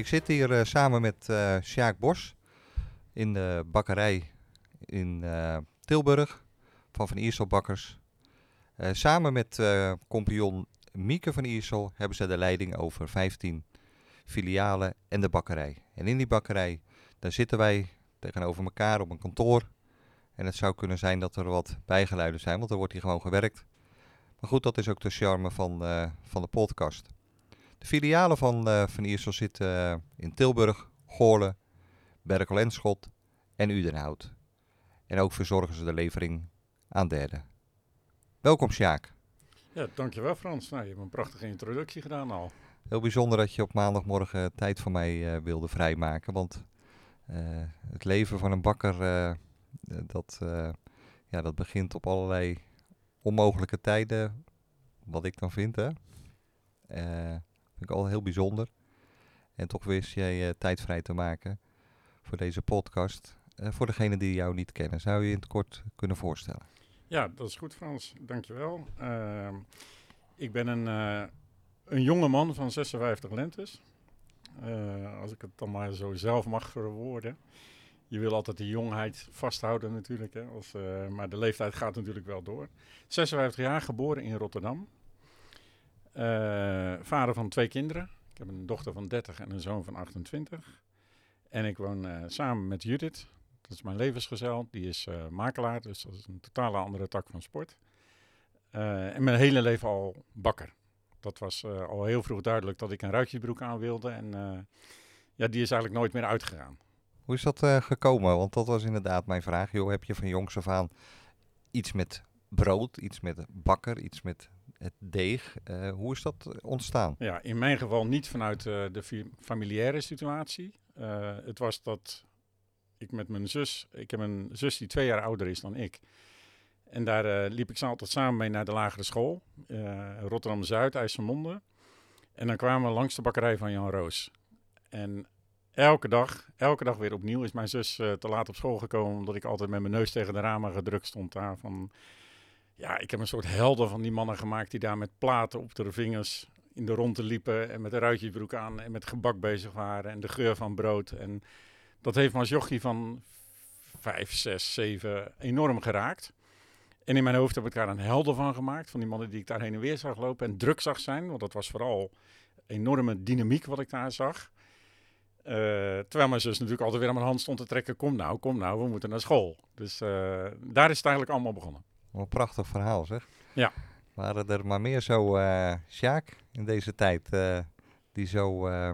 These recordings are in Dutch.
Ik zit hier eh, samen met eh Sjaak Bos in de bakkerij in eh, Tilburg van Van Iersel Bakkers. Samen met compagnon Mieke van Iersel hebben ze de leiding over 15 filialen en de bakkerij. En in die bakkerij, daar zitten wij tegenover elkaar op een kantoor. En het zou kunnen zijn dat er wat bijgeluiden zijn, want er wordt hier gewoon gewerkt. Maar goed, dat is ook de charme van, van de podcast. De filialen van eh, Van Iersel zitten eh, in Tilburg, Goorlen, Berkel en Schot en Udenhout. En ook verzorgen ze de levering aan derden. Welkom Sjaak. Ja, dankjewel Frans. Nou, je hebt een prachtige introductie gedaan al. Heel bijzonder dat je op maandagmorgen tijd voor mij eh, wilde vrijmaken. Want eh, het leven van een bakker, eh, dat, eh, ja, dat begint op allerlei onmogelijke tijden. Wat ik dan vind, hè. Eh, vind ik al heel bijzonder. En toch wist jij eh, tijd vrij te maken voor deze podcast. Eh, voor degenen die jou niet kennen, zou je je in het kort kunnen voorstellen? Ja, dat is goed Frans. Dankjewel. Ehm ik ben een, eh, een jonge man van 56 lentes. Als ik het dan maar zo zelf mag verwoorden. Je wil altijd de jongheid vasthouden natuurlijk. Hè, maar de leeftijd gaat natuurlijk wel door. 56 jaar, geboren in Rotterdam. Eh, vader van twee kinderen. Ik heb een dochter van 30 en een zoon van 28. En ik woon eh, samen met Judith. Dat is mijn levensgezel. Die is eh, makelaar, dus dat is een totale andere tak van sport. En mijn hele leven al bakker. Dat was al heel vroeg duidelijk dat ik een ruitjesbroek aan wilde. En ja, die is eigenlijk nooit meer uitgegaan. Hoe is dat gekomen? Want dat was inderdaad mijn vraag. Joh, heb je van jongs af aan iets met brood, iets met bakker, iets met het deeg? Eh, hoe is dat ontstaan? Ja, in mijn geval niet vanuit eh, de familiaire situatie. Eh, het was dat ik met mijn zus, ik heb een zus die twee jaar ouder is dan ik. En daar liep ik ze altijd samen mee naar de lagere school, eh, Rotterdam-Zuid, IJsselmonde. En dan kwamen we langs de bakkerij van Jan Roos. En elke dag, elke dag weer opnieuw is mijn zus te laat op school gekomen, omdat ik altijd met mijn neus tegen de ramen gedrukt stond daar. Van, ja, ik heb een soort helden van die mannen gemaakt die daar met platen op de vingers in de ronde liepen en met een ruitjesbroek aan en met gebak bezig waren en de geur van brood. En dat heeft me als jochie van vijf, zes, zeven enorm geraakt. En in mijn hoofd heb ik daar een helden van gemaakt, van die mannen die ik daar heen en weer zag lopen en druk zag zijn, want dat was vooral enorme dynamiek wat ik daar zag. Eh, terwijl mijn zus natuurlijk altijd weer aan mijn hand stond te trekken, kom nou, kom nou, we moeten naar school. Dus eh, daar is het eigenlijk allemaal begonnen. Wat een prachtig verhaal zeg. Ja. Waren er maar meer zo, eh Sjaak, in deze tijd, eh, die zo eh,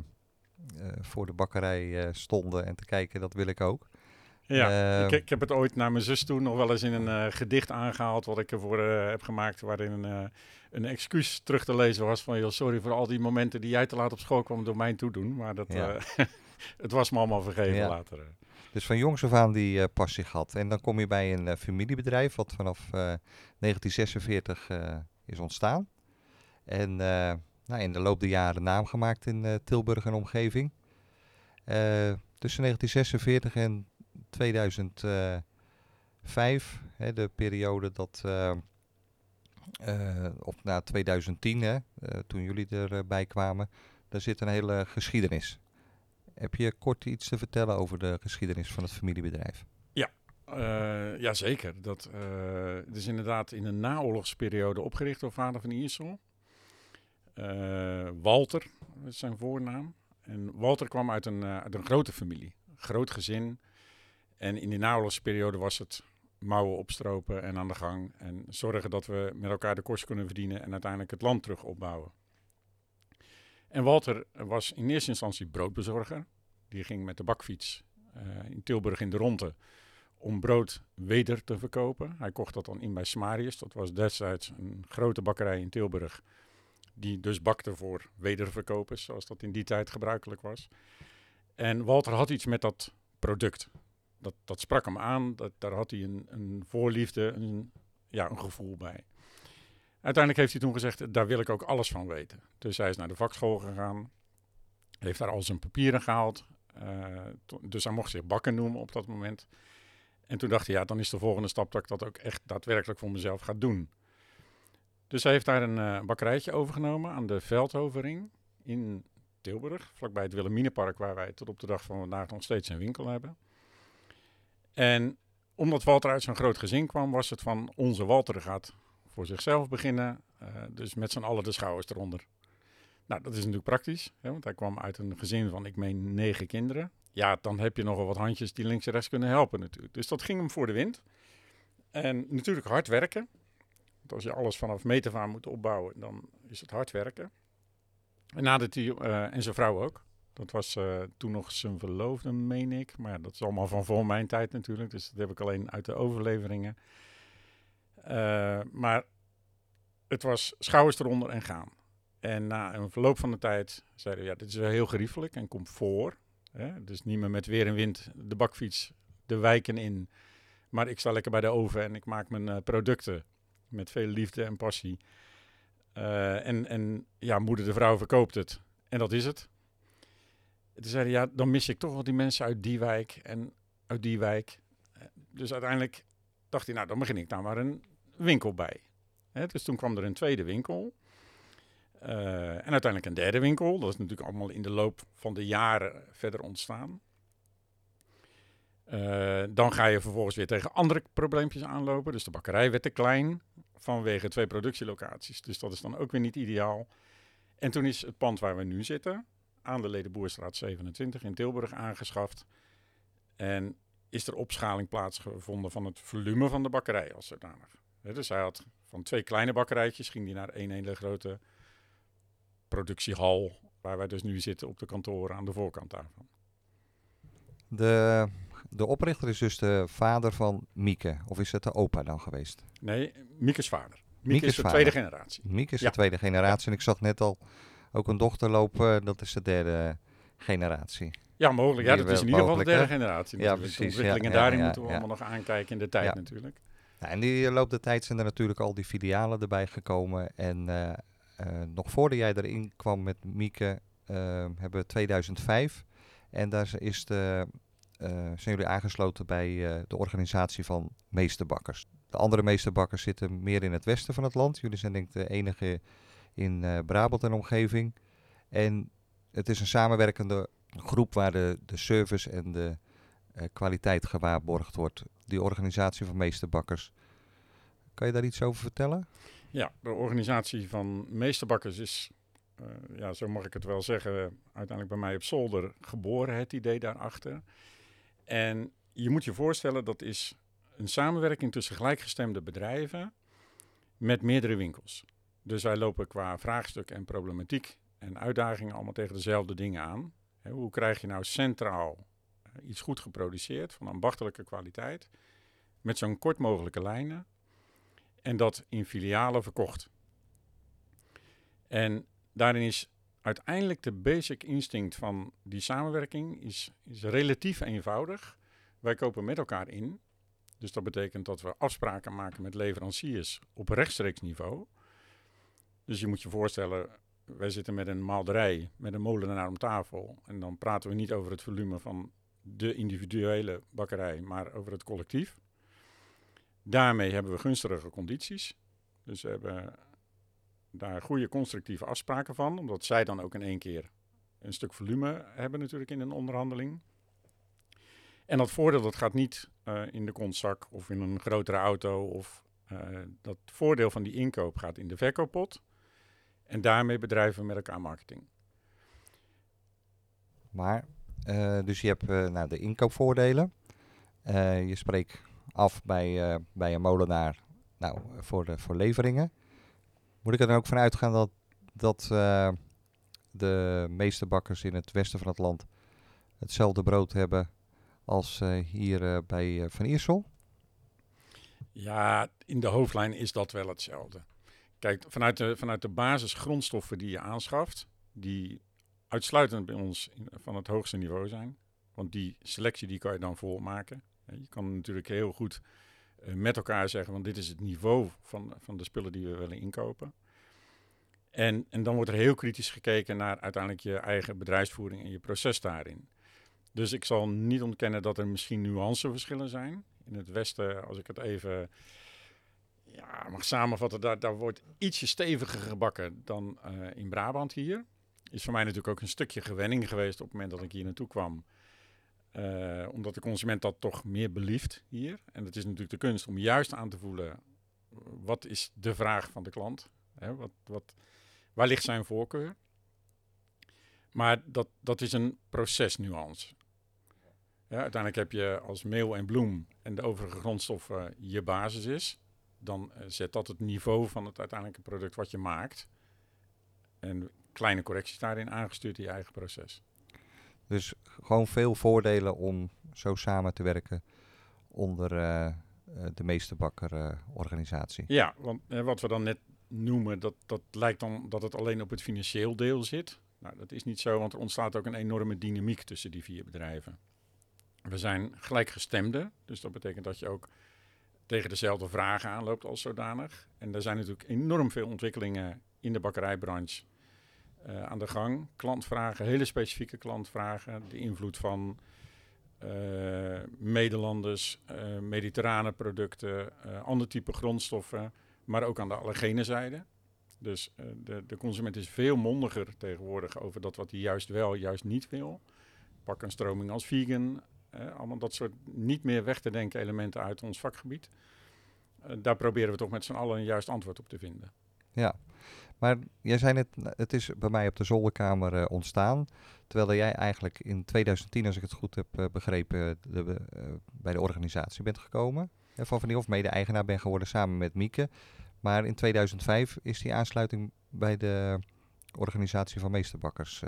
voor de bakkerij stonden en te kijken, dat wil ik ook. Ja, Eh, ik, ik heb het ooit naar mijn zus toe nog wel eens in een gedicht aangehaald wat ik ervoor heb gemaakt, waarin een, een excuus terug te lezen was van, joh, sorry voor al die momenten die jij te laat op school kwam door mijn toedoen, maar dat, Ja. het was me allemaal vergeven Ja. later. Dus van jongs af aan die eh, passie gehad. En dan kom je bij een eh, familiebedrijf wat vanaf eh, 1946 eh, is ontstaan. En nou, in de loop der jaren naam gemaakt in Tilburg en omgeving. Tussen 1946 en 2005, hè, de periode dat, of na 2010, hè, toen jullie erbij kwamen, daar zit een hele geschiedenis. Heb je kort iets te vertellen over de geschiedenis van het familiebedrijf? Eh, Jazeker. Dat eh, het is inderdaad in de naoorlogsperiode opgericht door vader van Iersel. Eh, Walter is zijn voornaam. En Walter kwam uit een, uit een grote familie, groot gezin. En in die naoorlogsperiode was het mouwen opstropen en aan de gang. En zorgen dat we met elkaar de kost kunnen verdienen en uiteindelijk het land terug opbouwen. En Walter was in eerste instantie broodbezorger. Die ging met de bakfiets eh, in Tilburg in de ronde om brood weder te verkopen. Hij kocht dat dan in bij Smarius. Dat was destijds een grote bakkerij in Tilburg. Die dus bakte voor wederverkopers, zoals dat in die tijd gebruikelijk was. En Walter had iets met dat product. Dat, dat sprak hem aan. Dat, daar had hij een, een voorliefde, een, ja, een gevoel bij. Uiteindelijk heeft hij toen gezegd, daar wil ik ook alles van weten. Dus hij is naar de vakschool gegaan. Heeft daar al zijn papieren gehaald. Uh, dus hij mocht zich bakken noemen op dat moment. En toen dacht hij, ja, dan is de volgende stap dat ik dat ook echt daadwerkelijk voor mezelf ga doen. Dus hij heeft daar een uh, bakkerijtje overgenomen aan de Veldhovering in Tilburg, vlakbij het Wilhelminapark, waar wij tot op de dag van vandaag nog steeds een winkel hebben. En omdat Walter uit zo'n groot gezin kwam, was het van onze Walter gaat voor zichzelf beginnen, uh, dus met z'n allen de schouders eronder. Nou, dat is natuurlijk praktisch, hè, want hij kwam uit een gezin van, ik meen, negen kinderen. Ja, dan heb je nogal wat handjes die links en rechts kunnen helpen natuurlijk. Dus dat ging hem voor de wind. En natuurlijk hard werken. Want als je alles vanaf meet aan moet opbouwen, dan is het hard werken. En nadat hij, uh, en zijn vrouw ook. Dat was uh, toen nog zijn verloofde, meen ik. Maar dat is allemaal van voor mijn tijd natuurlijk. Dus dat heb ik alleen uit de overleveringen. Uh, maar het was schouders eronder en gaan. En na een verloop van de tijd zeiden we, ja, dit is wel heel geriefelijk en komt voor. Hè? Dus niet meer met weer en wind de bakfiets de wijken in. Maar ik sta lekker bij de oven en ik maak mijn uh, producten met veel liefde en passie. Uh, en, en ja, moeder de vrouw verkoopt het. En dat is het. Toen zeiden ja, dan mis ik toch wel die mensen uit die wijk en uit die wijk. Dus uiteindelijk dacht hij, nou, dan begin ik daar maar een winkel bij. Dus toen kwam er een tweede winkel. Uh, en uiteindelijk een derde winkel. Dat is natuurlijk allemaal in de loop van de jaren verder ontstaan. Uh, dan ga je vervolgens weer tegen andere probleempjes aanlopen. Dus de bakkerij werd te klein vanwege twee productielocaties. Dus dat is dan ook weer niet ideaal. En toen is het pand waar we nu zitten, aan de Ledenboerstraat 27 in Tilburg, aangeschaft. En is er opschaling plaatsgevonden van het volume van de bakkerij als zodanig. Dus hij had van twee kleine bakkerijtjes, ging die naar één hele grote productiehal, waar wij dus nu zitten op de kantoren aan de voorkant daarvan. De, de oprichter is dus de vader van Mieke, of is het de opa dan geweest? Nee, Mieke's vader. Mieke, is de vader. tweede generatie. Mieke is ja. de tweede generatie en ik zag net al ook een dochter lopen, dat is de derde generatie. Ja, mogelijk. Ja, dat is in ieder geval de derde generatie. Ja, precies. De ontwikkelingen ja, daarin moeten we allemaal nog aankijken in de tijd natuurlijk. Ja, en die loop de tijd zijn er natuurlijk al die filialen erbij gekomen. En uh, uh, nog voordat jij erin kwam met Mieke, uh, hebben we 2005. En daar is de, zijn jullie aangesloten bij de organisatie van meesterbakkers. De andere meesterbakkers zitten meer in het westen van het land. Jullie zijn denk ik de enige in Brabant en omgeving. En het is een samenwerkende groep waar de, de service en de kwaliteit gewaarborgd wordt. Die organisatie van meesterbakkers. Kan je daar iets over vertellen? Ja, de organisatie van meesterbakkers is, uh, ja, zo mag ik het wel zeggen, uiteindelijk bij mij op zolder geboren, het idee daarachter. En je moet je voorstellen, dat is een samenwerking tussen gelijkgestemde bedrijven met meerdere winkels. Dus wij lopen qua vraagstuk en problematiek en uitdagingen allemaal tegen dezelfde dingen aan. hoe krijg je nou centraal eh, iets goed geproduceerd van ambachtelijke kwaliteit met zo'n kort mogelijke lijnen en dat in filialen verkocht. En daarin is uiteindelijk de basic instinct van die samenwerking is, is relatief eenvoudig. Wij kopen met elkaar in. Dus dat betekent dat we afspraken maken met leveranciers op rechtstreeks niveau. Dus je moet je voorstellen, wij zitten met een maalderij, met een molenaar om tafel. En dan praten we niet over het volume van de individuele bakkerij, maar over het collectief. Daarmee hebben we gunstige condities. Dus we hebben daar goede constructieve afspraken van, omdat zij dan ook in één keer een stuk volume hebben natuurlijk in een onderhandeling. En dat voordeel dat gaat niet uh, in de kontzak of in een grotere auto. Of, uh, dat voordeel van die inkoop gaat in de verkooppot. En daarmee bedrijven we met elkaar marketing. Maar, uh, dus je hebt nou, de inkoopvoordelen. je spreekt af bij, uh, bij een molenaar nou, voor, voor leveringen. Moet ik er dan ook van uitgaan dat, dat uh, de meeste bakkers in het westen van het land hetzelfde brood hebben als hier bij Van Iersel? Ja, in de hoofdlijn is dat wel hetzelfde. Kijk, vanuit de, vanuit de basisgrondstoffen die je aanschaft, die uitsluitend bij ons van het hoogste niveau zijn. Want die selectie die kan je dan volmaken. Je kan natuurlijk heel goed uh, met elkaar zeggen, want dit is het niveau van, van de spullen die we willen inkopen. En, en dan wordt er heel kritisch gekeken naar uiteindelijk je eigen bedrijfsvoering en je proces daarin. Dus ik zal niet ontkennen dat er misschien nuanceverschillen zijn. In het Westen, als ik het even ja, mag samenvatten, daar, daar wordt ietsje steviger gebakken dan uh, in Brabant hier. Is voor mij natuurlijk ook een stukje gewenning geweest op het moment dat ik hier naartoe kwam. Uh, omdat de consument dat toch meer belieft hier. En het is natuurlijk de kunst om juist aan te voelen, wat is de vraag van de klant? Hè, wat, wat, waar ligt zijn voorkeur? Maar dat, dat is een procesnuance. Ja, uiteindelijk heb je als meel en bloem en de overige grondstoffen je basis is. Dan uh, zet dat het niveau van het uiteindelijke product wat je maakt. En kleine correcties daarin aangestuurd in je eigen proces. Dus gewoon veel voordelen om zo samen te werken onder uh, de meesterbakkerorganisatie. Uh, ja, want wat we dan net noemen, dat, dat lijkt dan dat het alleen op het financieel deel zit. Nou, dat is niet zo, want er ontstaat ook een enorme dynamiek tussen die vier bedrijven. We zijn gelijkgestemden, dus dat betekent dat je ook tegen dezelfde vragen aanloopt als zodanig. En er zijn natuurlijk enorm veel ontwikkelingen in de bakkerijbranche uh, aan de gang. Klantvragen, hele specifieke klantvragen. De invloed van uh, Nederlanders, uh, mediterrane producten, ander type grondstoffen, maar ook aan de allergene zijde. Dus de, de consument is veel mondiger tegenwoordig over dat wat hij juist wel, juist niet wil. Pak een stroming als vegan, allemaal dat soort niet meer weg te denken elementen uit ons vakgebied. daar proberen we toch met z'n allen een juist antwoord op te vinden. Ja, maar jij zei net, het is bij mij op de zolderkamer uh, ontstaan. Terwijl jij eigenlijk in 2010, als ik het goed heb uh, begrepen, de, uh, bij de organisatie bent gekomen. van Van of mede-eigenaar ben geworden samen met Mieke. Maar in 2005 is die aansluiting bij de organisatie van meesterbakkers.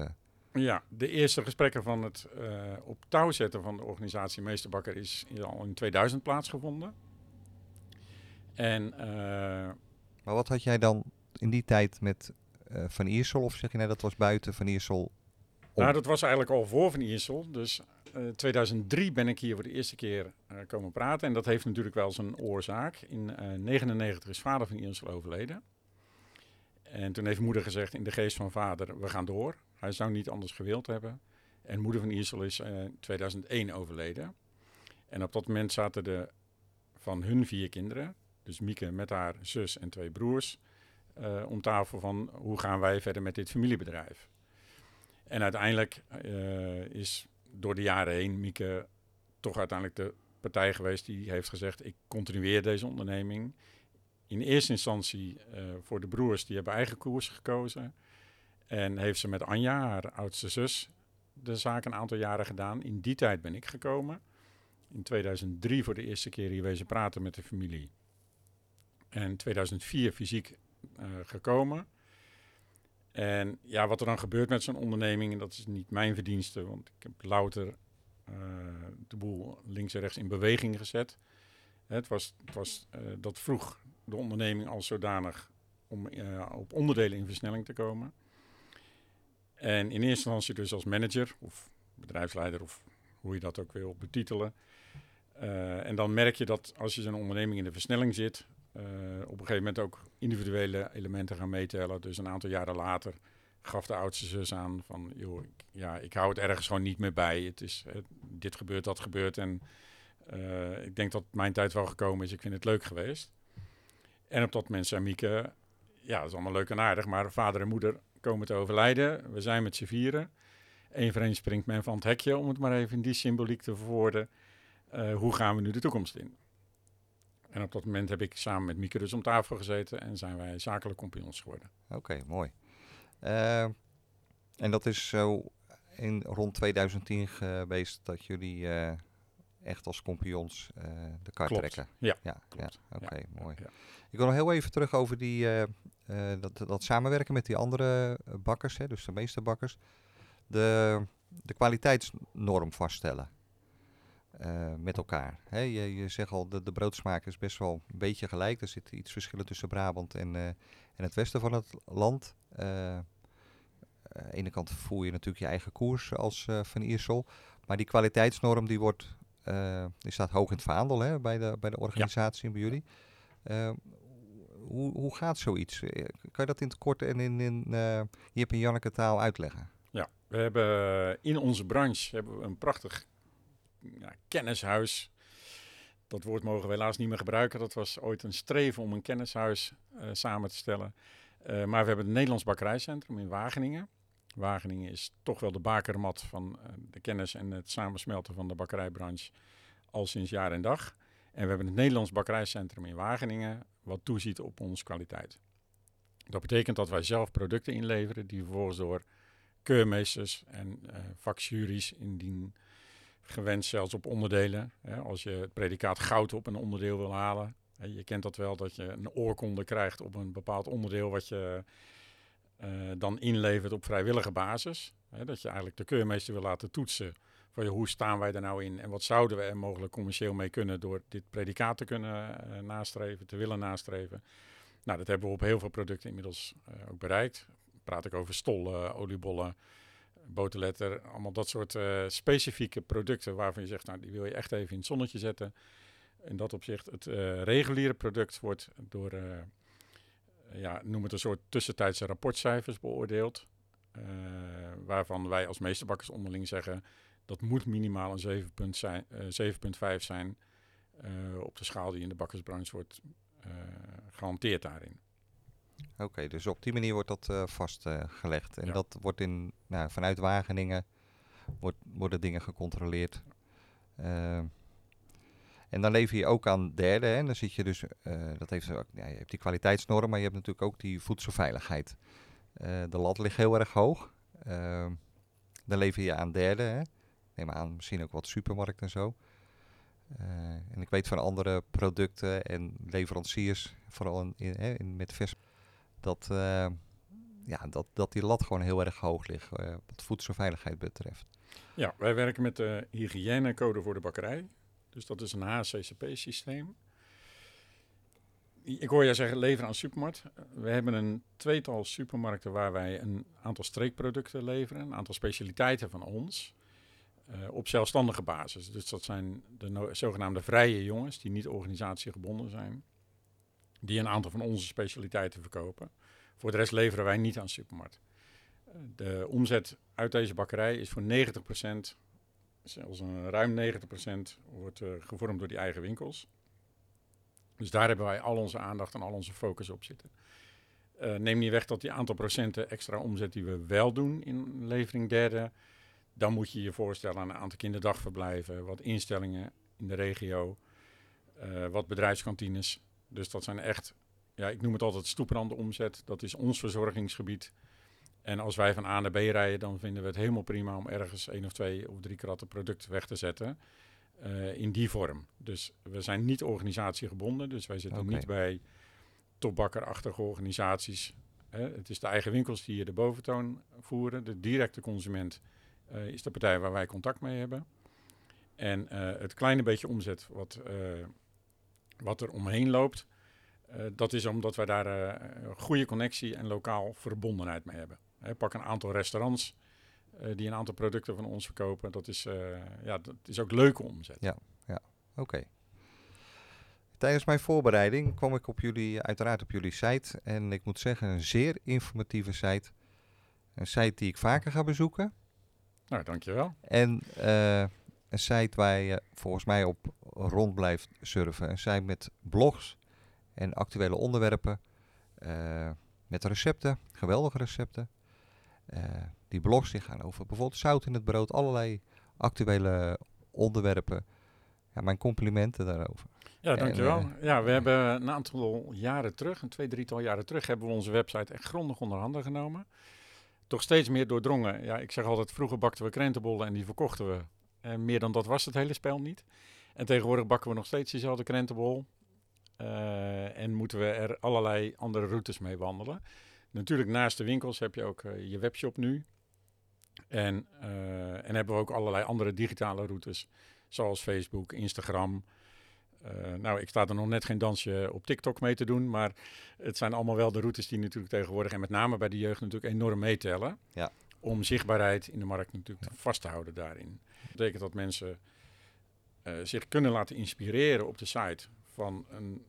Ja, de eerste gesprekken van het op touw zetten van de organisatie Meesterbakker is al in 2000 plaatsgevonden. En, maar wat had jij dan in die tijd met uh, Van Iersel? Of zeg je nee, dat was buiten Van Iersel? Nou, dat was eigenlijk al voor Van Iersel. Dus uh, eh, 2003 ben ik hier voor de eerste keer uh, komen praten. En dat heeft natuurlijk wel zijn oorzaak. In 1999 is vader van Iersel overleden. En toen heeft moeder gezegd in de geest van vader, we gaan door. Hij zou niet anders gewild hebben. En moeder van Iersel is in 2001 overleden. En op dat moment zaten de van hun vier kinderen, dus Mieke met haar zus en twee broers, uh, om tafel van hoe gaan wij verder met dit familiebedrijf. En uiteindelijk uh, is door de jaren heen Mieke toch uiteindelijk de partij geweest die heeft gezegd: ik continueer deze onderneming. In eerste instantie uh, voor de broers, die hebben eigen koers gekozen. En heeft ze met Anja, haar oudste zus, de zaak een aantal jaren gedaan. In die tijd ben ik gekomen. In 2003 voor de eerste keer hier wezen praten met de familie. En 2004 fysiek gekomen. En ja, wat er dan gebeurt met zo'n onderneming, en dat is niet mijn verdienste, want ik heb louter uh, de boel links en rechts in beweging gezet. Het was, het was uh, dat vroeg de onderneming als zodanig om op onderdelen in versnelling te komen. En in eerste instantie dus als manager of bedrijfsleider of hoe je dat ook wil betitelen. en dan merk je dat als je zo'n onderneming in de versnelling zit, op een gegeven moment ook individuele elementen gaan meetellen. Dus een aantal jaren later gaf de oudste zus aan van, joh, ik, ja, ik hou het ergens gewoon niet meer bij. Het is, het, dit gebeurt, dat gebeurt en uh, ik denk dat mijn tijd wel gekomen is. Ik vind het leuk geweest. En op dat moment zei Mieke, ja, dat is allemaal leuk en aardig, maar vader en moeder komen te overlijden. We zijn met z'n vieren. Eén voor één springt men van het hekje, om het maar even in die symboliek te verwoorden. Hoe gaan we nu de toekomst in? En op dat moment heb ik samen met Mieke dus om tafel gezeten en zijn wij zakelijk compagnons geworden. Oké, mooi. Uh, en dat is zo in rond 2010 geweest dat jullie uh, echt als compagnons uh, de klopt. trekken. Ja, ja, ja. oké, ja, mooi. ja. Ik wil nog heel even terug over die, dat, dat samenwerken met die andere bakkers, hè, dus de meeste bakkers. De, de kwaliteitsnorm vaststellen. Eh, met elkaar? Je, je zegt al, de, de broodsmaak is best wel een beetje gelijk. Er zit iets verschillen tussen Brabant en, eh, en het westen van het land. Eh, aan de ene kant voer je natuurlijk je eigen koers als Van Iersel. Maar die kwaliteitsnorm die wordt, die staat hoog in het vaandel hè, bij, de, bij de organisatie en bij jullie. Hoe, hoe gaat zoiets? Kan je dat in het kort en in, in uh, Jip en Janneke taal uitleggen? Ja, we hebben in onze branche hebben we een prachtig kennishuis. Dat woord mogen we helaas niet meer gebruiken. Dat was ooit een streven om een kennishuis uh, samen te stellen. Uh, maar we hebben het Nederlands Bakkerijcentrum in Wageningen. Wageningen is toch wel de bakermat van uh, de kennis en het samensmelten van de bakkerijbranche al sinds jaar en dag. En we hebben het Nederlands Bakkerijcentrum in Wageningen, wat toeziet op onze kwaliteit. Dat betekent dat wij zelf producten inleveren die vervolgens door keurmeesters en vakjuries indien gewenst zelfs op onderdelen. Hè, als je het predicaat goud op een onderdeel wil halen. Hè, je kent dat wel, dat je een oorkonde krijgt op een bepaald onderdeel wat je uh, dan inlevert op vrijwillige basis. Hè, dat je eigenlijk de keurmeester wil laten toetsen van je, hoe staan wij er nou in en wat zouden we er mogelijk commercieel mee kunnen door dit predicaat te kunnen uh, nastreven, te willen nastreven. Nou, dat hebben we op heel veel producten inmiddels uh, ook bereikt. Praat ik over stollen, oliebollen, boterletter, allemaal dat soort uh, specifieke producten waarvan je zegt, nou die wil je echt even in het zonnetje zetten. In dat opzicht, het uh, reguliere product wordt door, uh, ja, noem het een soort tussentijdse rapportcijfers beoordeeld. Waarvan wij als meesterbakkers onderling zeggen, dat moet minimaal een 7,5 zijn, zijn op de schaal die in de bakkersbranche wordt gehanteerd daarin. Oké, okay, dus op die manier wordt dat uh, vastgelegd. En ja. dat wordt in, nou, vanuit Wageningen wordt, worden dingen gecontroleerd. Uh, en dan lever je ook aan derden. En dan zit je dus, dat heeft, ja, je hebt die kwaliteitsnorm, maar je hebt natuurlijk ook die voedselveiligheid. de lat ligt heel erg hoog. dan lever je aan derden. Hè. Neem aan, misschien ook wat supermarkt en zo. en ik weet van andere producten en leveranciers, vooral in, in, in met vers dat, uh, ja, dat, dat die lat gewoon heel erg hoog ligt uh, wat voedselveiligheid betreft. Ja, wij werken met de hygiënecode voor de bakkerij. Dus dat is een HCCP-systeem. Ik hoor jij zeggen leveren aan supermarkt. We hebben een tweetal supermarkten waar wij een aantal streekproducten leveren, een aantal specialiteiten van ons. Uh, op zelfstandige basis. Dus dat zijn de zogenaamde vrije jongens, die niet organisatiegebonden zijn die een aantal van onze specialiteiten verkopen. Voor de rest leveren wij niet aan supermarkt. De omzet uit deze bakkerij is voor 90%, zelfs een ruim 90%, wordt uh, gevormd door die eigen winkels. Dus daar hebben wij al onze aandacht en al onze focus op zitten. Uh, neem niet weg dat die aantal procenten extra omzet die we wel doen in levering derde, dan moet je je voorstellen aan een aantal kinderdagverblijven, wat instellingen in de regio, uh, wat bedrijfskantines. Dus dat zijn echt, ja, ik noem het altijd stoepranden omzet. Dat is ons verzorgingsgebied. En als wij van A naar B rijden, dan vinden we het helemaal prima om ergens één of twee of drie kratten product weg te zetten. Uh, in die vorm. Dus we zijn niet organisatiegebonden. Dus wij zitten okay. niet bij topbakkerachtige organisaties. Hè. Het is de eigen winkels die hier de boventoon voeren. De directe consument uh, is de partij waar wij contact mee hebben. En uh, het kleine beetje omzet wat wat er omheen loopt, uh, dat is omdat wij daar uh, een goede connectie en lokaal verbondenheid mee hebben. Hè, pak een aantal restaurants uh, die een aantal producten van ons verkopen. Dat is, ja, dat is ook leuke omzet. Ja, ja. oké. Okay. Tijdens mijn voorbereiding kwam ik op jullie, uiteraard op jullie site. En ik moet zeggen, een zeer informatieve site. Een site die ik vaker ga bezoeken. Nou, dankjewel. En site waar je volgens mij op rond blijft surfen. Een site met blogs en actuele onderwerpen. Uh, met recepten, geweldige recepten. Uh, die blogs die gaan over bijvoorbeeld zout in het brood, allerlei actuele onderwerpen. Ja, mijn complimenten daarover. Ja, dankjewel. En, uh, ja, we hebben een aantal jaren terug, een twee, drietal jaren terug, hebben we onze website echt grondig onder handen genomen. Toch steeds meer doordrongen. Ja, ik zeg altijd, vroeger bakten we krentenbollen en die verkochten we meer dan dat was het hele spel niet. En tegenwoordig bakken we nog steeds diezelfde krentenbol. Uh, en moeten we er allerlei andere routes mee wandelen. Natuurlijk naast de winkels heb je ook uh, je webshop nu. En, en hebben we ook allerlei andere digitale routes. zoals Facebook, Instagram. Nou, ik sta er nog net geen dansje op TikTok mee te doen, maar het zijn allemaal wel de routes die natuurlijk tegenwoordig en met name bij de jeugd natuurlijk enorm meetellen. Ja. Om zichtbaarheid in de markt natuurlijk vast te houden daarin. Dat betekent dat mensen uh, zich kunnen laten inspireren op de site van een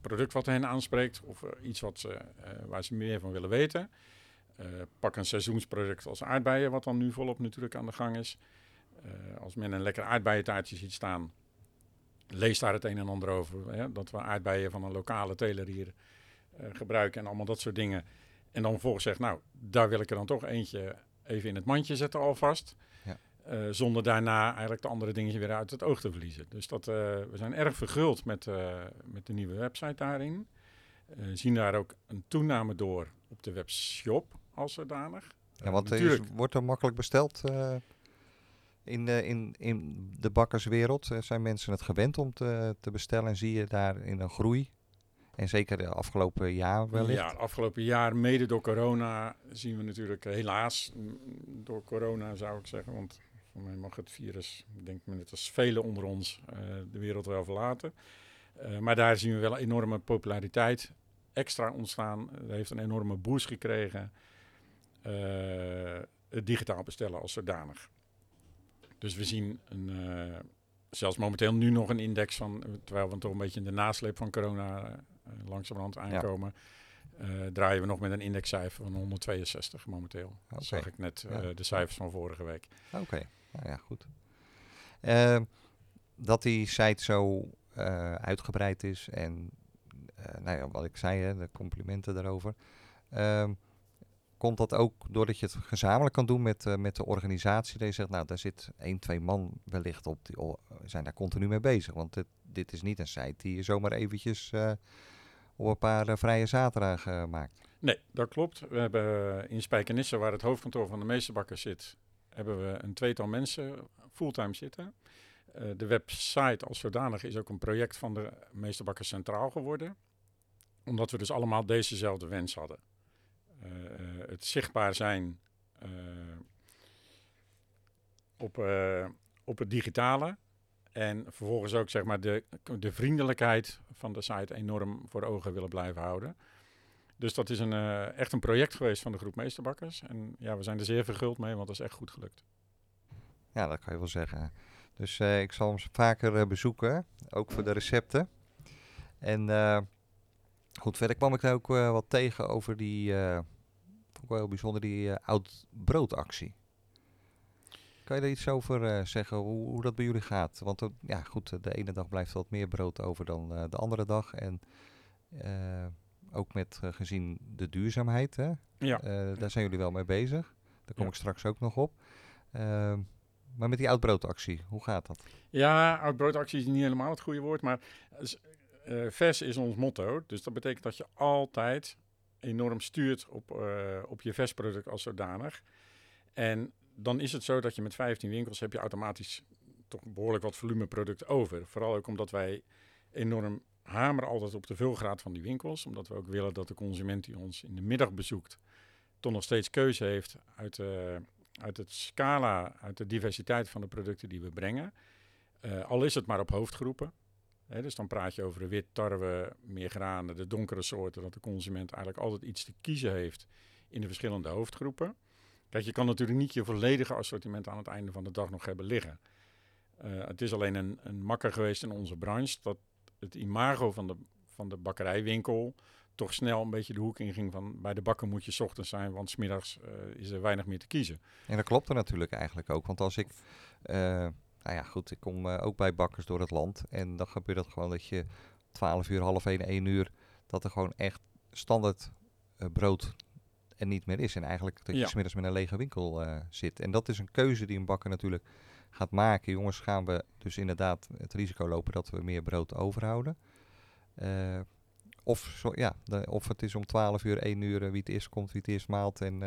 product wat hen aanspreekt of uh, iets wat ze, waar ze meer van willen weten. pak een seizoensproduct als aardbeien, wat dan nu volop natuurlijk aan de gang is. als men een lekker aardbeientaartje ziet staan, lees daar het een en ander over. Hè? Dat we aardbeien van een lokale teler hier gebruiken en allemaal dat soort dingen. En dan vervolgens zegt, nou, daar wil ik er dan toch eentje even in het mandje zetten alvast. Uh, zonder daarna eigenlijk de andere dingen weer uit het oog te verliezen. Dus dat, uh, we zijn erg verguld met, met de nieuwe website daarin. zien daar ook een toename door op de webshop als zodanig. Ja, want is, wordt er makkelijk besteld? in de, in, in de bakkerswereld? Eh, zijn mensen het gewend om te, te bestellen en zie je daarin een groei? En zeker de afgelopen jaar wellicht? Ja, afgelopen jaar, mede door corona, zien we natuurlijk helaas, door corona zou ik zeggen, want voor mij mag het virus, ik denk net als velen onder ons, uh, de wereld wel verlaten. Uh, maar daar zien we wel enorme populariteit extra ontstaan. Dat heeft een enorme boost gekregen. Uh, het digitaal bestellen als zodanig. Dus we zien een, zelfs momenteel nu nog een index van, terwijl we toch een beetje in de nasleep van corona langzamerhand aankomen. Ja. Uh, draaien we nog met een indexcijfer van 162 momenteel. Okay. Dat zag ik net ja. de cijfers van vorige week. Oké, okay. Nou ja, goed. dat die site zo uitgebreid is en nou ja, wat ik zei, hè, de complimenten daarover. Ehm, komt dat ook doordat je het gezamenlijk kan doen met, uh, met de organisatie? Je zegt, nou, daar zit één, twee man wellicht op, die oh, zijn daar continu mee bezig. Want dit, dit is niet een site die je zomaar eventjes uh, op een paar uh, vrije zaterdagen maakt. Nee, dat klopt. We hebben in Spijkenisse, waar het hoofdkantoor van de meesterbakker zit, hebben we een tweetal mensen fulltime zitten. de website als zodanig is ook een project van de meesterbakker Centraal geworden. Omdat we dus allemaal dezezelfde wens hadden. Uh, het zichtbaar zijn uh, op, op het digitale. En vervolgens ook zeg maar de, de vriendelijkheid van de site enorm voor ogen willen blijven houden. Dus dat is een, echt een project geweest van de groep Meesterbakkers. En ja, we zijn er zeer verguld mee, want dat is echt goed gelukt. Ja, dat kan je wel zeggen. Dus ik zal hem vaker bezoeken, ook voor de recepten. En Goed, verder kwam ik ook uh, wat tegen over die, vond ik wel heel bijzonder, die oud broodactie. Kan je daar iets over zeggen, hoe, hoe, dat bij jullie gaat? Want ja, goed, de ene dag blijft wat meer brood over dan de andere dag. En ook met gezien de duurzaamheid, hè? Ja. daar zijn jullie wel mee bezig. Daar kom ja. ik straks ook nog op. Ehm, maar met die oud-broodactie, hoe gaat dat? Ja, oud-broodactie is niet helemaal het goede woord, maar uh, vers is ons motto. Dus dat betekent dat je altijd enorm stuurt op, op je versproduct als zodanig. En dan is het zo dat je met 15 winkels heb je automatisch toch behoorlijk wat volumeproduct over. Vooral ook omdat wij enorm hameren altijd op de vulgraad van die winkels. Omdat we ook willen dat de consument die ons in de middag bezoekt... toch nog steeds keuze heeft uit, uh, uit het scala, uit de diversiteit van de producten die we brengen. Uh, al is het maar op hoofdgroepen dus dan praat je over de wit, tarwe, meer granen, de donkere soorten, dat de consument eigenlijk altijd iets te kiezen heeft in de verschillende hoofdgroepen. Kijk, je kan natuurlijk niet je volledige assortiment aan het einde van de dag nog hebben liggen. Uh, het is alleen een, een makker geweest in onze branche dat het imago van de, van de bakkerijwinkel toch snel een beetje de hoek inging van bij de bakker moet je ochtends zijn, want smiddags uh, is er weinig meer te kiezen. En dat klopt er natuurlijk eigenlijk ook, want als ik... Uh nou ja, goed, ik kom uh, ook bij bakkers door het land. En dan gebeurt het gewoon dat je 12 uur, half 1, 1 uur, dat er gewoon echt standaard brood er niet meer is. En eigenlijk dat je ja. smiddags met een lege winkel zit. En dat is een keuze die een bakker natuurlijk gaat maken. Jongens, gaan we dus inderdaad het risico lopen dat we meer brood overhouden. of, zo, ja, of het is om 12 uur, 1 uur, wie het eerst komt, wie het eerst maalt. En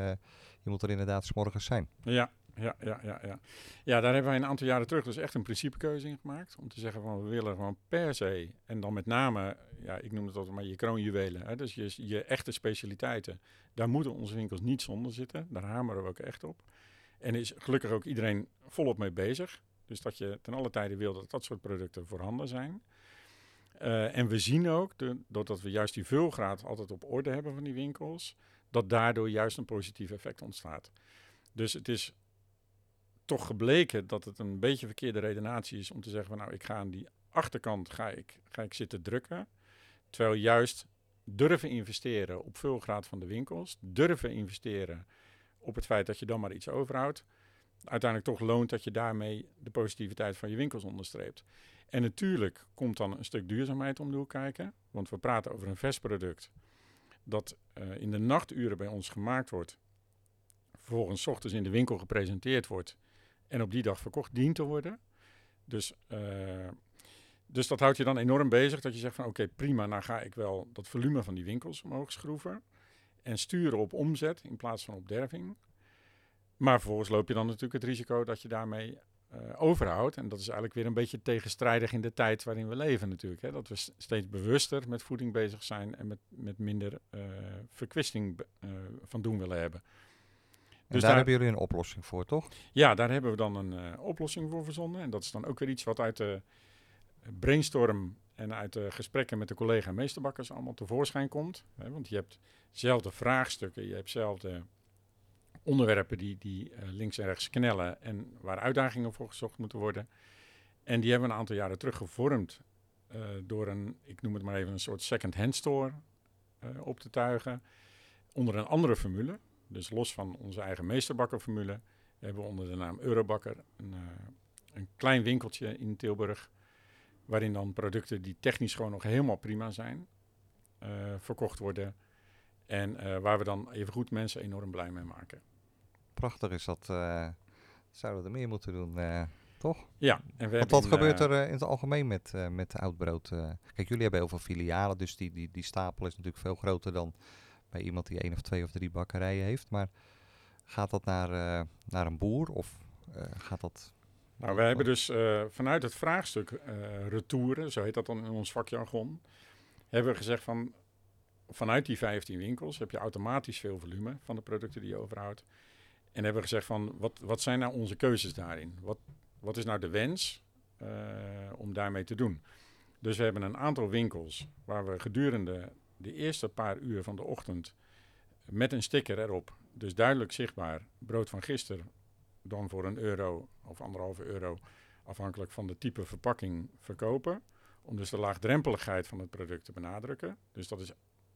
je moet er inderdaad s morgens zijn. Ja, ja, ja, ja, ja. Ja, daar hebben wij een aantal jaren terug dus echt een principekeuze in gemaakt. Om te zeggen van we willen gewoon per se, en dan met name, ja, ik noem het altijd maar je kroonjuwelen. Hè, dus je, je echte specialiteiten, daar moeten onze winkels niet zonder zitten. Daar hameren we ook echt op. En is gelukkig ook iedereen volop mee bezig. Dus dat je ten alle tijde wil dat dat soort producten voorhanden zijn. Uh, en we zien ook, doordat we juist die vulgraad altijd op orde hebben van die winkels, dat daardoor juist een positief effect ontstaat. Dus het is toch gebleken dat het een beetje verkeerde redenatie is om te zeggen van nou ik ga aan die achterkant ga ik, ga ik zitten drukken. Terwijl juist durven investeren op vulgraad van de winkels, durven investeren op het feit dat je dan maar iets overhoudt, uiteindelijk toch loont dat je daarmee de positiviteit van je winkels onderstreept. En natuurlijk komt dan een stuk duurzaamheid om de hoek kijken, want we praten over een vers product dat uh, in de nachturen bij ons gemaakt wordt, vervolgens ochtends in de winkel gepresenteerd wordt en op die dag verkocht dient te worden. Dus, uh, dus dat houdt je dan enorm bezig, dat je zegt van oké prima, nou ga ik wel dat volume van die winkels omhoog schroeven en sturen op omzet in plaats van op derving. Maar vervolgens loop je dan natuurlijk het risico dat je daarmee uh, overhoudt. En dat is eigenlijk weer een beetje tegenstrijdig in de tijd waarin we leven natuurlijk. Hè? Dat we steeds bewuster met voeding bezig zijn en met, met minder uh, verkwisting uh, van doen willen hebben. En dus daar, daar, hebben jullie een oplossing voor, toch? Ja, daar hebben we dan een oplossing voor verzonnen. En dat is dan ook weer iets wat uit de brainstorm en uit de gesprekken met de collega meesterbakkers allemaal tevoorschijn komt. Hè? Want je hebt zelfde vraagstukken, je hebt zelfde onderwerpen die, die uh, links en rechts knellen en waar uitdagingen voor gezocht moeten worden. En die hebben we een aantal jaren terug gevormd uh, door een, ik noem het maar even, een soort second-hand store uh, op te tuigen. Onder een andere formule, dus los van onze eigen meesterbakkerformule, hebben we onder de naam Eurobakker een, een klein winkeltje in Tilburg. Waarin dan producten die technisch gewoon nog helemaal prima zijn, verkocht worden. En waar we dan even goed mensen enorm blij mee maken prachtig is dat. Uh, zouden we er meer moeten doen, toch? Ja. En we Want wat gebeurt er in het algemeen met, met oud brood? kijk, jullie hebben heel veel filialen, dus die, die, die stapel is natuurlijk veel groter dan bij iemand die één of twee of drie bakkerijen heeft. Maar gaat dat naar, naar een boer of gaat dat... Nou, wij hebben dus vanuit het vraagstuk retouren, zo heet dat dan in ons vakjargon, hebben we gezegd van vanuit die 15 winkels heb je automatisch veel volume van de producten die je overhoudt. En hebben we gezegd van, wat, wat zijn nou onze keuzes daarin? Wat, wat is nou de wens uh, om daarmee te doen? Dus we hebben een aantal winkels waar we gedurende de eerste paar uur van de ochtend met een sticker erop, dus duidelijk zichtbaar, brood van gisteren, dan voor een euro of anderhalve euro, afhankelijk van de type verpakking, verkopen. Om dus de laagdrempeligheid van het product te benadrukken. Dus dat is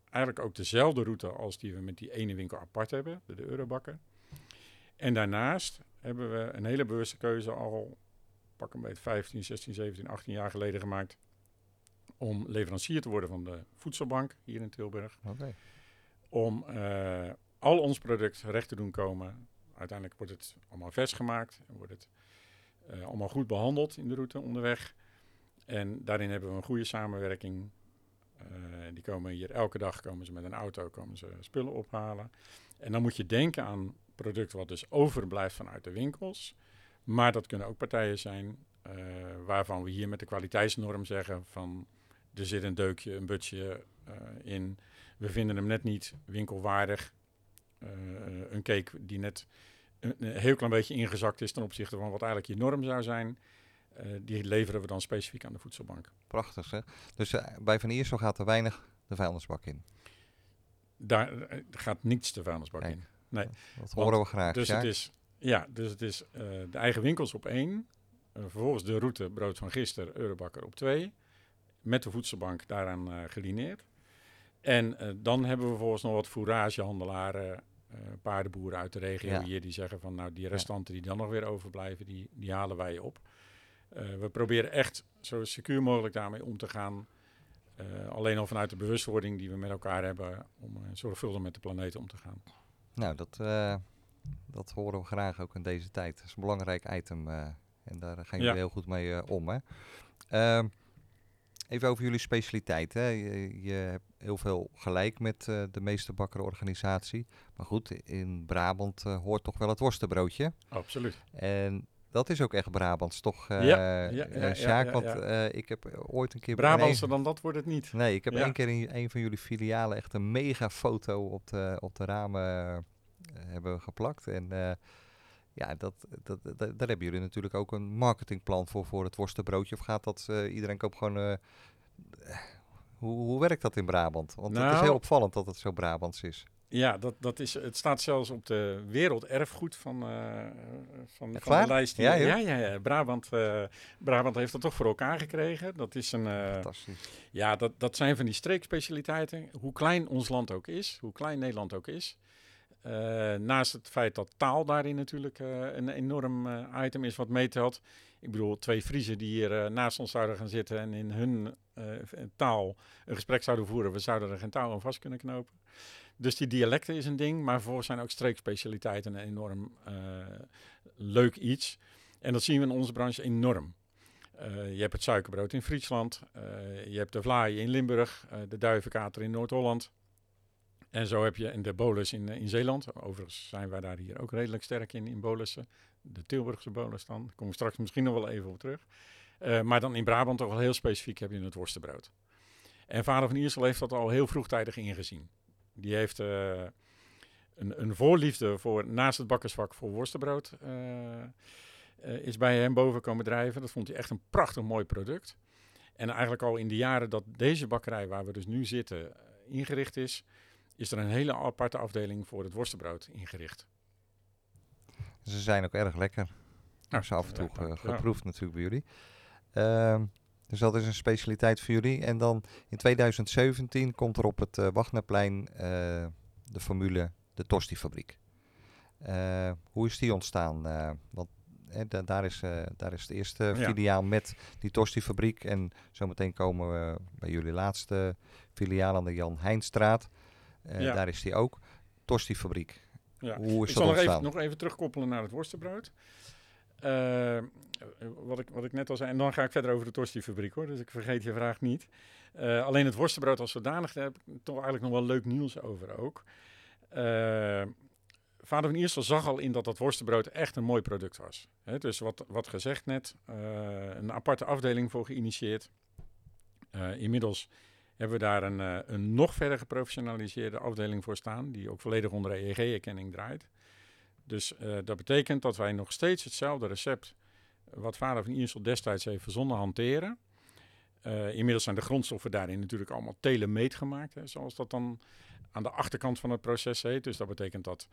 eigenlijk ook dezelfde route als die we met die ene winkel apart hebben, de, de Eurobakker. En daarnaast hebben we een hele bewuste keuze al pak een beetje 15, 16, 17, 18 jaar geleden gemaakt om leverancier te worden van de voedselbank hier in Tilburg. Okay. Om uh, al ons product recht te doen komen. Uiteindelijk wordt het allemaal vers gemaakt en wordt het uh, allemaal goed behandeld in de route onderweg. En daarin hebben we een goede samenwerking. Uh, die komen hier elke dag komen ze met een auto komen ze spullen ophalen. En dan moet je denken aan product wat dus overblijft vanuit de winkels. Maar dat kunnen ook partijen zijn uh, waarvan we hier met de kwaliteitsnorm zeggen van er zit een deukje, een butje in. We vinden hem net niet winkelwaardig. Uh, een cake die net een, een, heel klein beetje ingezakt is ten opzichte van wat eigenlijk je norm zou zijn. die leveren we dan specifiek aan de voedselbank. Prachtig zeg. Dus bij Van Iersel gaat er weinig de vuilnisbak in? Daar gaat niets de vuilnisbak Kijk. in. Nee. Dat horen we graag. Dus het is, ja, dus het is uh, de eigen winkels op één. Uh, vervolgens de route brood van gisteren, Eurobakker op twee. Met de voedselbank daaraan uh, gelineerd. En dan hebben we vervolgens nog wat fouragehandelaren, paardenboeren uit de regio ja. hier, die zeggen van nou die restanten die dan nog weer overblijven, die, die halen wij op. we proberen echt zo secuur mogelijk daarmee om te gaan. alleen al vanuit de bewustwording die we met elkaar hebben om zorgvuldig met de planeet om te gaan. Nou, dat, dat horen we graag ook in deze tijd. Dat is een belangrijk item en daar gaan jullie ja. heel goed mee om. Hè? Uh, even over jullie specialiteit. Hè? Je, je, hebt heel veel gelijk met de meeste bakkerorganisatie. Maar goed, in Brabant hoort toch wel het worstenbroodje. Absoluut. En dat is ook echt Brabants, toch, uh, ja, ja, ja, Sjaak? Want ik heb ooit een keer... Brabantse dan dat wordt het niet. Nee, ik heb één keer in een van jullie filialen echt een mega foto op de, op de ramen hebben geplakt. En Ja, dat, dat, dat, daar hebben jullie natuurlijk ook een marketingplan voor, voor het worstenbroodje. Of gaat dat, eh, iedereen koopt gewoon... eh, hoe, hoe werkt dat in Brabant? Want het is Nou- heel opvallend dat het zo Brabants is. Ja, dat, dat is, het staat zelfs op de werelderfgoed van, eh, van, de lijst. Ja, ja, ja, ja. Brabant, eh, Brabant heeft dat toch voor elkaar gekregen. Dat is een... eh, Fantastisch. Ja, dat, dat zijn van die streekspecialiteiten. Hoe klein ons land ook is, hoe klein Nederland ook is. Eh, naast het feit dat taal daarin natuurlijk eh, een enorm eh, item is wat meetelt. Ik bedoel, twee Friesen die hier naast ons zouden gaan zitten en in hun taal een gesprek zouden voeren. We zouden er geen touw aan vast kunnen knopen. Dus die dialecten is een ding, maar vervolgens zijn ook streekspecialiteiten een enorm leuk iets. En dat zien we in onze branche enorm. Je hebt het suikerbrood in Friesland, je hebt de vlaai in Limburg, de duivenkater in Noord-Holland. En zo heb je en de bolus in, eh, in Zeeland. Overigens zijn wij daar hier ook redelijk sterk in, in bolussen. De Tilburgse bolus dan. Daar kom ik straks misschien nog wel even op terug. Eh, maar dan in Brabant toch wel heel specifiek heb je het worstenbrood. En vader van Iersel heeft dat al heel vroegtijdig ingezien. Die heeft eh, een, een voorliefde voor, naast het bakkersvak voor worstenbrood, is bij hem boven komen drijven. Dat vond hij echt een prachtig mooi product. En eigenlijk al in de jaren dat deze bakkerij, waar we dus nu zitten, ingericht is, is er een hele aparte afdeling voor het worstenbrood ingericht. Ze zijn ook erg lekker. Ja, ze af en toe ja, ge- ja. geproefd natuurlijk bij jullie. Ehm, dus dat is een specialiteit voor jullie. En dan in 2017 komt er op het uh, Wagnerplein eh, de formule de Tosti-fabriek. Eh, hoe is die ontstaan? Eh, want eh, da- daar, is, eh, daar is het eerste Ja. filiaal met die Tosti-fabriek. En zometeen komen we bij jullie laatste filiaal aan de Jan Heijnstraat. Eh, Ja. Daar is die ook. Tosti-fabriek. Ja. Hoe is ik dat zal nog even, nog even terugkoppelen naar het worstenbrood. Eh, wat, ik, wat ik net al zei, en dan ga ik verder over de Tosti-fabriek hoor, dus ik vergeet je vraag niet. Eh, alleen het worstenbrood als zodanig, daar heb ik toch eigenlijk nog wel leuk nieuws over ook. Vader van Iersel zag al in dat dat worstenbrood echt een mooi product was. Dus wat, wat gezegd net, een aparte afdeling voor geïnitieerd. Inmiddels hebben we daar een, eh, een nog verder geprofessionaliseerde afdeling voor staan, die ook volledig onder EEG-erkenning draait. Dus eh, dat betekent dat wij nog steeds hetzelfde recept, wat vader van Iersel destijds heeft verzonnen, hanteren. Eh, inmiddels zijn de grondstoffen daarin natuurlijk allemaal telemeet gemaakt, hè, zoals dat dan aan de achterkant van het proces heet. Dus dat betekent dat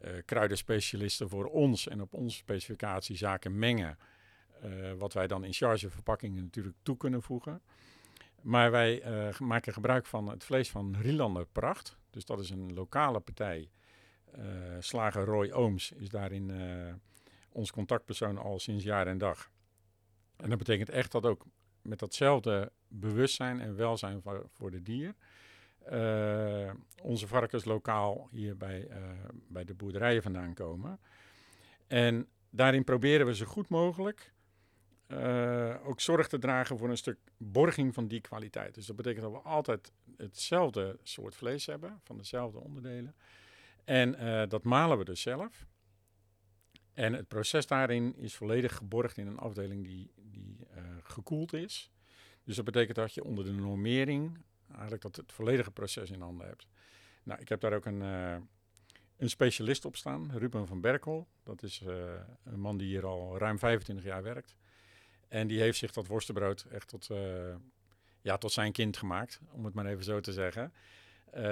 eh kruidenspecialisten voor ons en op onze specificatie zaken mengen, eh, wat wij dan in charge verpakkingen natuurlijk toe kunnen voegen. Maar wij eh, maken gebruik van het vlees van Rielander Pracht. Dus dat is een lokale partij. Eh, slager Roy Ooms is daarin eh, ons contactpersoon al sinds jaar en dag. En dat betekent echt dat ook met datzelfde bewustzijn en welzijn voor, de dier... onze varkens lokaal hier bij, bij de boerderijen vandaan komen. En daarin proberen we zo goed mogelijk eh, ook zorg te dragen voor een stuk borging van die kwaliteit. Dus dat betekent dat we altijd hetzelfde soort vlees hebben, van dezelfde onderdelen. En eh, dat malen we dus zelf. En het proces daarin is volledig geborgd in een afdeling die, die eh, gekoeld is. Dus dat betekent dat je onder de normering eigenlijk dat het volledige proces in handen hebt. Nou, ik heb daar ook een, een specialist op staan, Ruben van Berkel. Dat is een man die hier al ruim 25 jaar werkt. En die heeft zich dat worstenbrood echt tot, eh, ja, tot zijn kind gemaakt, om het maar even zo te zeggen. Eh,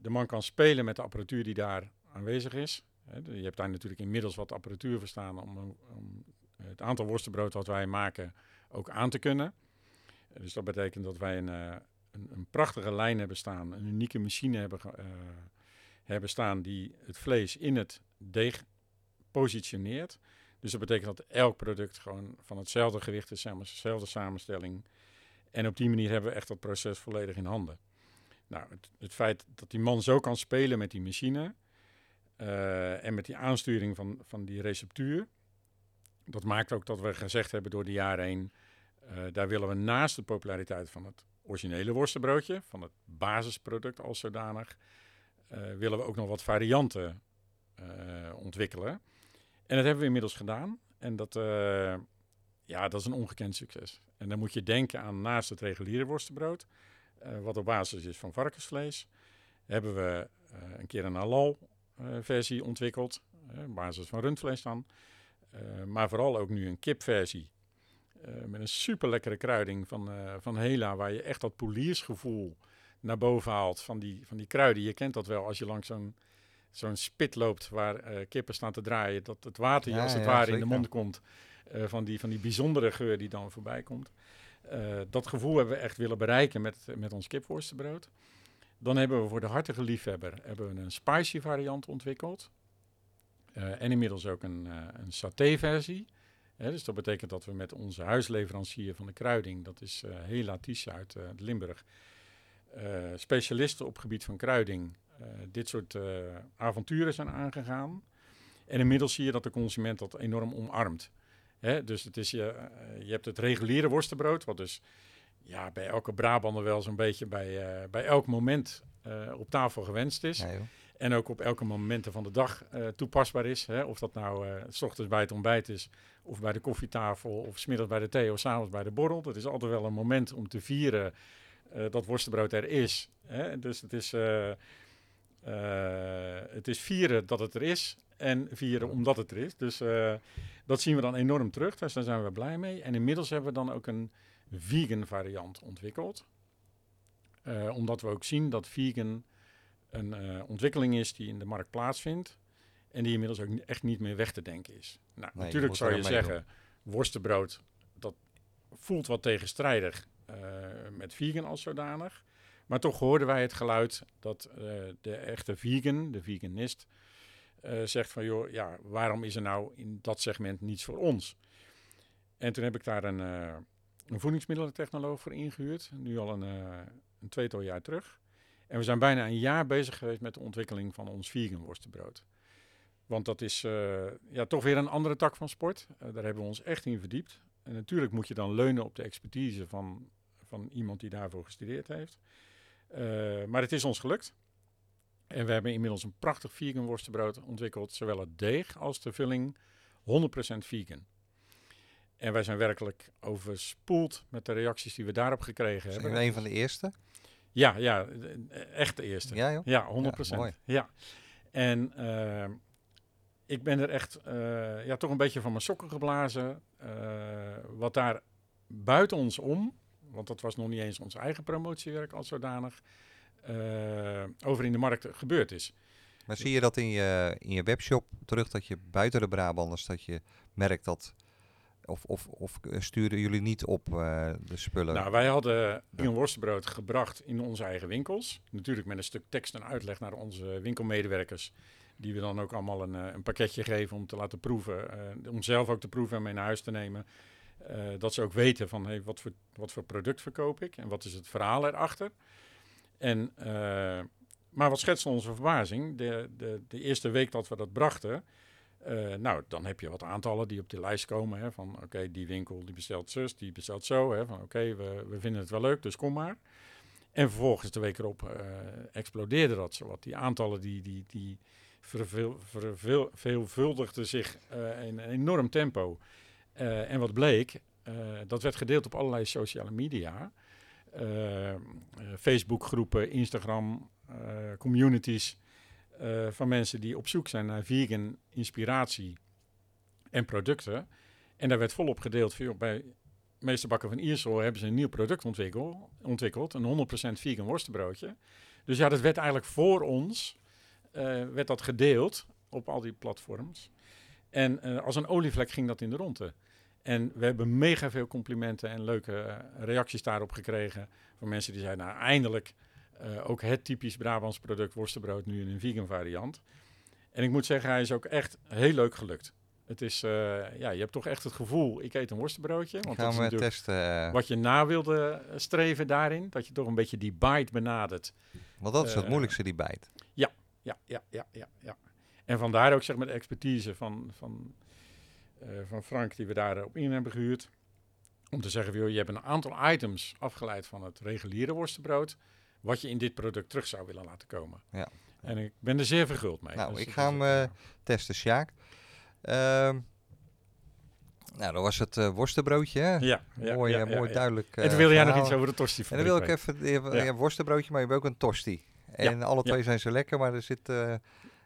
de man kan spelen met de apparatuur die daar aanwezig is. Je hebt daar natuurlijk inmiddels wat apparatuur voor staan om, om het aantal worstenbrood wat wij maken ook aan te kunnen. Dus dat betekent dat wij een, eh, een, een prachtige lijn hebben staan, een unieke machine hebben, hebben staan die het vlees in het deeg positioneert. Dus dat betekent dat elk product gewoon van hetzelfde gewicht is, zeg maar, dezelfde samenstelling. En op die manier hebben we echt dat proces volledig in handen. Nou, het, het feit dat die man zo kan spelen met die machine eh, en met die aansturing van, van die receptuur, dat maakt ook dat we gezegd hebben door de jaren heen, eh, daar willen we naast de populariteit van het originele worstenbroodje, van het basisproduct als zodanig, eh, willen we ook nog wat varianten ontwikkelen. En dat hebben we inmiddels gedaan. En dat, eh, ja, dat is een ongekend succes. En dan moet je denken aan naast het reguliere worstenbrood, eh, wat op basis is van varkensvlees, hebben we eh, een keer een halal versie ontwikkeld. op basis van rundvlees dan. Maar vooral ook nu een kipversie. met een super lekkere kruiding van, van Hela, waar je echt dat poliersgevoel naar boven haalt van die, van die kruiden. Je kent dat wel als je langs zo'n zo'n spit loopt waar eh, kippen staan te draaien. Dat het water je Ja, als het ja, ware in de mond komt eh, van, die, van die bijzondere geur die dan voorbij komt. Eh, dat gevoel hebben we echt willen bereiken met, met ons kipworstenbrood. Dan hebben we voor de hartige liefhebber hebben we een spicy variant ontwikkeld. En inmiddels ook een, een saté-versie. Dus dat betekent dat we met onze huisleverancier van de kruiding, dat is Hela Tisha uit Limburg, specialisten op gebied van kruiding, dit soort eh, avonturen zijn aangegaan. En inmiddels zie je dat de consument dat enorm omarmt. Hè, dus het is je, eh, je hebt het reguliere worstenbrood, wat dus ja, bij elke Brabander wel zo'n beetje bij, eh, bij elk moment eh, op tafel gewenst is. En ook op elke momenten van de dag eh, toepasbaar is. Hè? Of dat nou eh, s ochtends bij het ontbijt is, of bij de koffietafel, of smiddags bij de thee, of s'avonds bij de borrel. Dat is altijd wel een moment om te vieren eh, dat worstenbrood er is. Hè? Dus het is, eh, eh, het is vieren dat het er is en vieren omdat het er is. Dus eh, dat zien we dan enorm terug, dus daar zijn we blij mee. En inmiddels hebben we dan ook een vegan variant ontwikkeld. Eh, omdat we ook zien dat vegan een eh, ontwikkeling is die in de markt plaatsvindt. En die inmiddels ook echt niet meer weg te denken is. Nou, natuurlijk zou je zeggen, worstenbrood, dat voelt wat tegenstrijdig eh, met vegan als zodanig. Maar toch hoorden wij het geluid dat eh, de echte vegan, de veganist, eh, zegt van joh, ja, waarom is er nou in dat segment niets voor ons? En toen heb ik daar een, eh een voedingsmiddelentechnoloog voor ingehuurd, nu al een, een tweetal jaar terug. En we zijn bijna een jaar bezig geweest met de ontwikkeling van ons vegan worstenbrood. Want dat is ja, toch weer een andere tak van sport. Daar hebben we ons echt in verdiept. En natuurlijk moet je dan leunen op de expertise van, van iemand die daarvoor gestudeerd heeft. Eh, maar het is ons gelukt. En we hebben inmiddels een prachtig vegan worstenbrood ontwikkeld. Zowel het deeg als de vulling 100% vegan. En wij zijn werkelijk overspoeld met de reacties die we daarop gekregen Zijn hebben. we een van de eerste? Ja, ja, eh, echt de eerste. Ja, joh. Ja, 100 Ja, mooi. Ja, En eh, ik ben er echt ja, toch een beetje van mijn sokken geblazen. wat daar buiten ons om, want dat was nog niet eens ons eigen promotiewerk als zodanig, eh, over in de markt gebeurd is. Maar zie je dat in je, in je webshop terug, dat je buiten de Brabanders, dat je merkt dat... Of, of, of sturen jullie niet op eh, de spullen? Nou, wij hadden een worstenbrood gebracht in onze eigen winkels. Natuurlijk met een stuk tekst en uitleg naar onze winkelmedewerkers. Die we dan ook allemaal een, eh, een pakketje geven om te laten proeven. om zelf ook te proeven en mee naar huis te nemen. Eh, dat ze ook weten van hey, wat, voor, wat voor product verkoop ik en wat is het verhaal erachter. En, eh, maar wat schetste onze verbazing? De, de, de eerste week dat we dat brachten, eh, nou, dan heb je wat aantallen die op die lijst komen. Hè, van oké, die winkel die bestelt zus, die bestelt zo. Hè, van oké, we, we vinden het wel leuk, dus kom maar. En vervolgens de week erop explodeerde dat zowat. Die aantallen die, die, die verveel, verveel, veelvuldigden zich in een enorm tempo. Eh, en wat bleek, eh, dat werd gedeeld op allerlei sociale media. Eh, Facebookgroepen, Instagram, communities van mensen die op zoek zijn naar vegan inspiratie en producten. En daar werd volop gedeeld. Van, bij Meesterbakker van Iersel hebben ze een nieuw product ontwikkel, ontwikkeld. Een 100% vegan worstenbroodje. Dus ja, dat werd eigenlijk voor ons werd dat gedeeld op al die platforms. En eh, als een olievlek ging dat in de ronde. En we hebben mega veel complimenten en leuke eh, reacties daarop gekregen. Van mensen die zeiden, nou eindelijk eh, ook het typisch Brabants product worstenbrood nu in een vegan variant. En ik moet zeggen, hij is ook echt heel leuk gelukt. Het is, ja, je hebt toch echt het gevoel, ik eet een worstenbroodje. Want dat Gaan is we testen. wat je na wilde streven daarin. Dat je toch een beetje die bite benadert. want dat is het moeilijkste, die bijt. Ja, ja, ja, ja, ja. En vandaar ook zeg maar de expertise van, van, eh, van Frank die we daarop in hebben gehuurd. Om te zeggen, joh, je hebt een aantal items afgeleid van het reguliere worstenbrood. Wat je in dit product terug zou willen laten komen. Ja. En ik ben er zeer verguld mee. Nou, Dus ik ga hem, eh, Testen, Sjaak. Ehm, nou, dat was het eh, worstenbroodje, hè? ja, ja, mooi, ja, mooi duidelijk. En toen wilde jij nog iets over de tosti En dan wil ik even, je worstenbroodje, maar je hebt ook een tosti. En alle twee zijn ze lekker, maar er zit,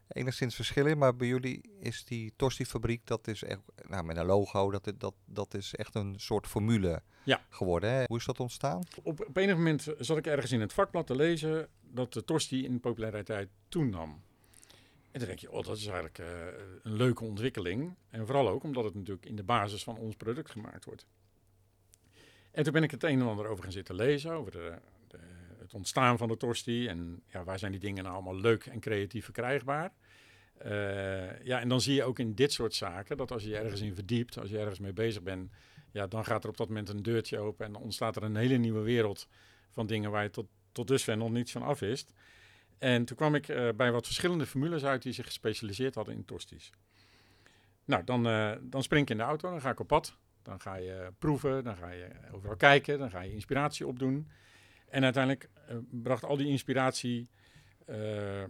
enigszins verschil in. Maar bij jullie is die Tosti-fabriek, dat is echt, nou, met een logo, dat, dat, dat is echt een soort formule Ja. geworden. Hè? Hoe is dat ontstaan? Op, op enig moment zat ik ergens in het vakblad te lezen dat de tosti in populariteit toenam. En dan denk je, oh, dat is eigenlijk eh, een leuke ontwikkeling. En vooral ook omdat het natuurlijk in de basis van ons product gemaakt wordt. En toen ben ik het een en ander over gaan zitten lezen, over de, het ontstaan van de tosti. En ja, waar zijn die dingen nou allemaal leuk en creatief verkrijgbaar. Eh, ja, en dan zie je ook in dit soort zaken dat als je ergens in verdiept, als je ergens mee bezig bent, ja, dan gaat er op dat moment een deurtje open en dan ontstaat er een hele nieuwe wereld van dingen waar je tot, tot dusver nog niets van af wist. En toen kwam ik eh, bij wat verschillende formules uit die zich gespecialiseerd hadden in tosties. Nou, dan, eh, dan spring ik in de auto, dan ga ik op pad. Dan ga je proeven, dan ga je overal kijken, dan ga je inspiratie opdoen. En uiteindelijk eh, bracht al die inspiratie eh,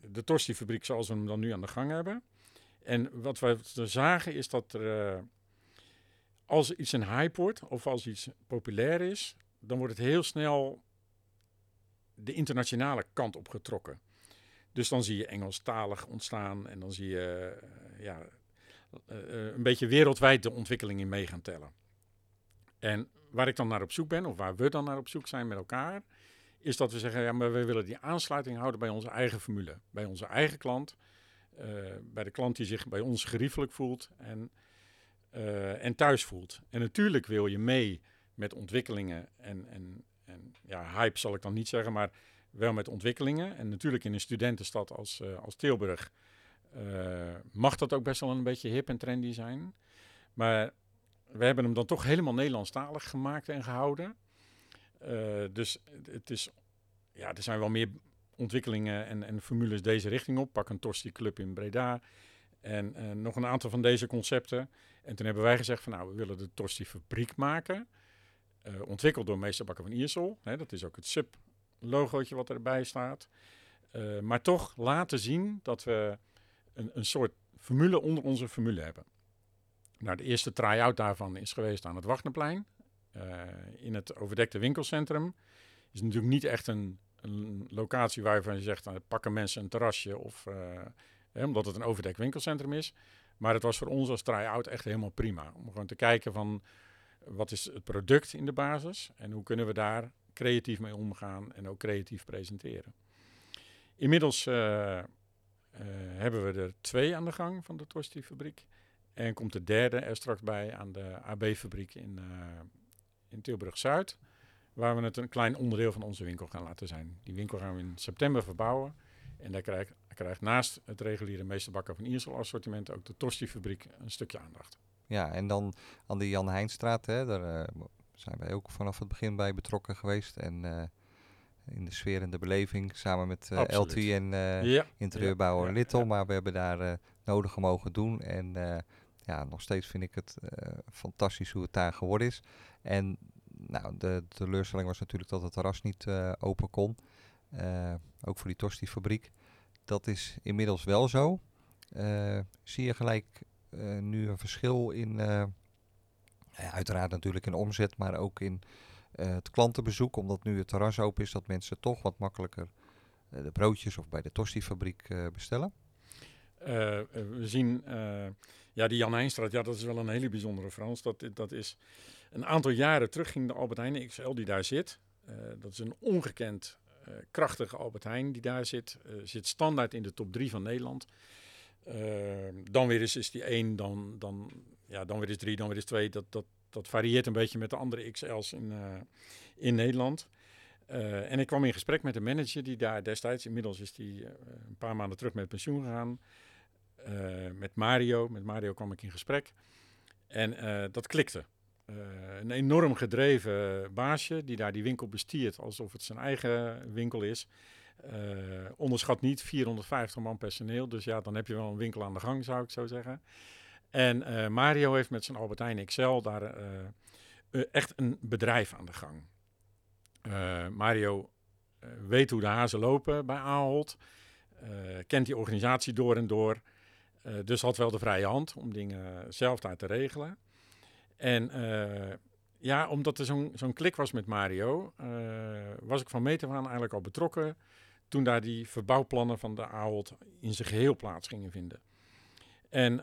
de tosti-fabriek zoals we hem dan nu aan de gang hebben. En wat we zagen is dat er, eh, als iets een hype wordt of als iets populair is, dan wordt het heel snel de internationale kant op getrokken. Dus dan zie je Engelstalig ontstaan en dan zie je ja, een beetje wereldwijd de ontwikkeling in mee gaan tellen. En waar ik dan naar op zoek ben, of waar we dan naar op zoek zijn met elkaar, is dat we zeggen, ja, maar we willen die aansluiting houden bij onze eigen formule. Bij onze eigen klant, eh, bij de klant die zich bij ons geriefelijk voelt en, eh, en thuis voelt. En natuurlijk wil je mee met ontwikkelingen en, en, en ja, hype zal ik dan niet zeggen, maar wel met ontwikkelingen. En natuurlijk in een studentenstad als, eh, als Tilburg mag dat ook best wel een beetje hip en trendy zijn. Maar we hebben hem dan toch helemaal Nederlandstalig gemaakt en gehouden. Eh, dus het is, ja, er zijn wel meer ontwikkelingen en, en formules deze richting op. Pak een Tosti Club in Breda. En eh, nog een aantal van deze concepten. En toen hebben wij gezegd van nou, we willen de Tosti Fabriek maken. Eh, ontwikkeld door meester Bakker van Iersel. Hè, dat is ook het sub-logootje wat erbij staat. Maar toch laten zien dat we een, een soort formule onder onze formule hebben. Nou, de eerste try-out daarvan is geweest aan het Wagnerplein. eh, in het overdekte winkelcentrum. Is natuurlijk niet echt een, locatie waarvan je zegt, nou, pakken mensen een terrasje of eh, omdat het een overdekt winkelcentrum is. Maar het was voor ons als try-out echt helemaal prima. Om gewoon te kijken van wat is het product in de basis en hoe kunnen we daar creatief mee omgaan en ook creatief presenteren. Inmiddels eh, eh, hebben we er twee aan de gang van de Tosti-fabriek. En komt de derde er straks bij aan de AB-fabriek in, eh, in Tilburg-Zuid. Waar we het een klein onderdeel van onze winkel gaan laten zijn. Die winkel gaan we in september verbouwen. En daar krijgt, krijgt naast het reguliere meesterbakker van Iersel assortiment ook de Tosti-fabriek een stukje aandacht. Ja, en dan aan de Jan Heijnstraat, hè, daar eh, zijn wij ook vanaf het begin bij betrokken geweest. En eh, in de sfeer en de beleving, samen met. LT en ja, interieurbouwer ja, Little. Maar we hebben daar nodige mogen doen. En ja, nog steeds vind ik het eh, fantastisch hoe het daar geworden is. En nou, de teleurstelling was natuurlijk dat het terras niet eh, open kon. Eh, ook voor die Tosti-fabriek. Dat is inmiddels wel zo. Zie je gelijk nu een verschil in, ja, uiteraard natuurlijk in omzet, maar ook in het klantenbezoek. Omdat nu het terras open is, dat mensen toch wat makkelijker de broodjes of bij de Tosti-fabriek bestellen. We zien, ja, die Jan Heijnstraat, ja, dat is wel een hele bijzondere Frans. Dat, dat is een aantal jaren terug ging de Albert Heijn XL die daar zit. Eh, dat is een ongekend eh, krachtige Albert Heijn die daar zit. Eh, zit standaard in de top 3 van Nederland. Dan weer eens is die 1, dan, dan, ja, dan weer eens 3, dan weer eens 2. Dat, dat, dat varieert een beetje met de andere XL's in, in Nederland. En ik kwam in gesprek met de manager die daar destijds, inmiddels is die een paar maanden terug met pensioen gegaan. Eh, met Mario, met Mario kwam ik in gesprek. En eh, dat klikte. Eh, een enorm gedreven baasje die daar die winkel bestiert alsof het zijn eigen winkel is. Onderschat niet 450 man personeel. Dus ja, dan heb je wel een winkel aan de gang, zou ik zo zeggen. En Mario heeft met zijn Albert Heijn XL daar echt een bedrijf aan de gang. Mario weet hoe de hazen lopen bij Ahold. kent die organisatie door en door. Eh, dus had wel de vrije hand om dingen zelf daar te regelen. En eh, ja, omdat er zo'n zo'n klik was met Mario, eh, was ik van meet af aan eigenlijk al betrokken. toen daar die verbouwplannen van de Ahold in zijn geheel plaats gingen vinden. En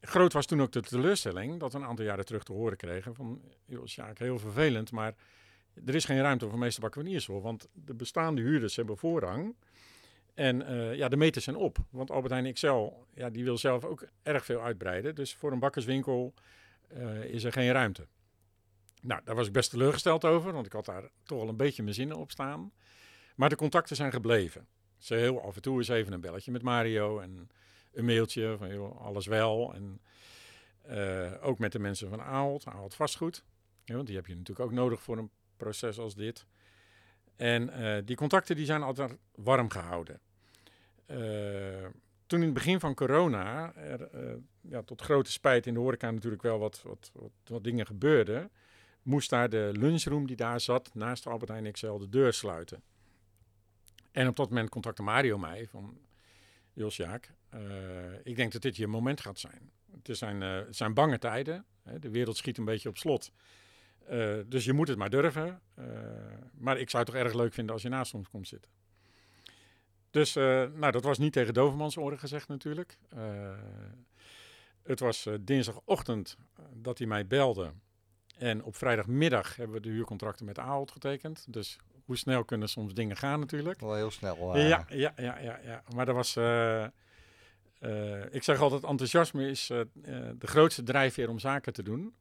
groot was toen ook de teleurstelling dat we een aantal jaren terug te horen kregen van, joh, Sjaak, heel vervelend, maar er is geen ruimte voor meester Bakker van want de bestaande huurders hebben voorrang. En uh, ja, de meters zijn op. Want Albert Heijn XL, ja, die wil zelf ook erg veel uitbreiden. Dus voor een bakkerswinkel uh, is er geen ruimte. Nou, daar was ik best teleurgesteld over, want ik had daar toch wel een beetje mijn zinnen op staan. Maar de contacten zijn gebleven. Ze heel af en toe eens even een belletje met Mario en een mailtje van joh, alles wel. En uh, ook met de mensen van Ahold, Ahold Vastgoed. Ja, want die heb je natuurlijk ook nodig voor een proces als dit. En uh, die contacten die zijn altijd warm gehouden. Uh, toen in het begin van corona er ja, tot grote spijt in de horeca natuurlijk wel wat, wat, wat, dingen gebeurden, moest daar de lunchroom die daar zat naast Albert Heijn XL de deur sluiten. En op dat moment contacte Mario mij van, Jos Jaak, ik denk dat dit je moment gaat zijn. Het zijn, zijn bange tijden, hè? de wereld schiet een beetje op slot. Uh, dus je moet het maar durven. maar ik zou het toch erg leuk vinden als je naast ons komt zitten. Dus nou, dat was niet tegen Dovermans oren gezegd natuurlijk. het was dinsdagochtend dat hij mij belde. En op vrijdagmiddag hebben we de huurcontracten met Ahold getekend. Dus hoe snel kunnen soms dingen gaan natuurlijk. Wel heel snel. Ja, ja, ja, ja, ja. Maar dat was... Ik zeg altijd, enthousiasme is de grootste drijfveer om zaken te doen.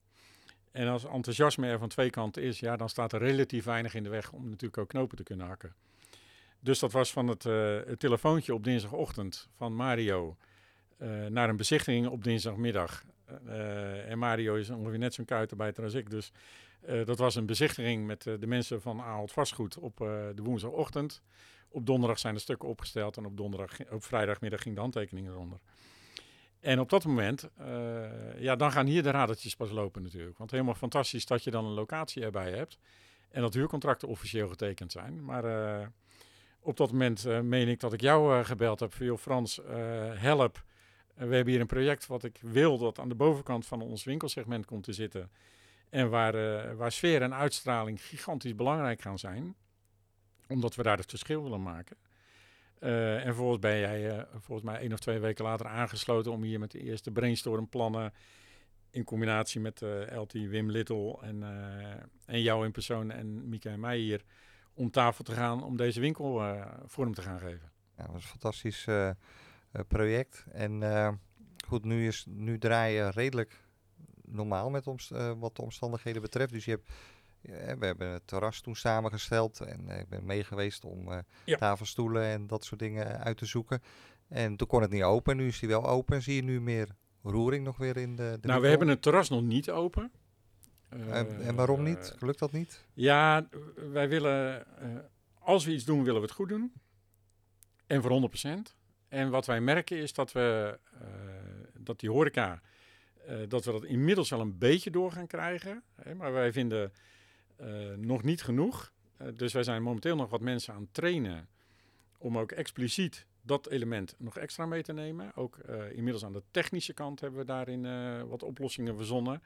En als enthousiasme er van twee kanten is, ja, dan staat er relatief weinig in de weg om natuurlijk ook knopen te kunnen hakken. Dus dat was van het, het telefoontje op dinsdagochtend van Mario naar een bezichtiging op dinsdagmiddag. en Mario is ongeveer net zo'n kuitenbijter als ik, dus dat was een bezichtiging met de mensen van Ahold Vastgoed op de woensdagochtend. Op donderdag zijn de stukken opgesteld en op, donderdag, op vrijdagmiddag ging de handtekening eronder. En op dat moment, ja, dan gaan hier de radertjes pas lopen natuurlijk. Want helemaal fantastisch dat je dan een locatie erbij hebt en dat huurcontracten officieel getekend zijn. Maar op dat moment meen ik dat ik jou gebeld heb. Joh, Frans, help. we hebben hier een project wat ik wil dat aan de bovenkant van ons winkelsegment komt te zitten. En waar, uh, waar sfeer en uitstraling gigantisch belangrijk gaan zijn. Omdat we daar het verschil willen maken. Uh, en volgens ben jij uh, volgens mij één of twee weken later aangesloten om hier met de eerste brainstormplannen in combinatie met LT Wim Little en, en jou in persoon en Mieke en mij hier om tafel te gaan om deze winkel vorm te gaan geven. Ja, dat was een fantastisch project. En goed, nu, is, nu draaien redelijk normaal met uh, wat de omstandigheden betreft. Dus je hebt, we hebben het terras toen samengesteld en uh, ik ben mee geweest om ja. tafelstoelen en dat soort dingen uit te zoeken. En toen kon het niet open, nu is die wel open. Zie je nu meer roering nog weer in de, de Nou, winkel? we hebben het terras nog niet open. en, en waarom niet? Lukt dat niet? Ja, wij willen, als we iets doen, willen we het goed doen. En voor 100%. En wat wij merken is dat we, dat die horeca dat we dat inmiddels wel een beetje door gaan krijgen. Hè, maar wij vinden uh, nog niet genoeg. Uh, dus wij zijn momenteel nog wat mensen aan het trainen om ook expliciet dat element nog extra mee te nemen. Ook inmiddels aan de technische kant hebben we daarin wat oplossingen verzonnen.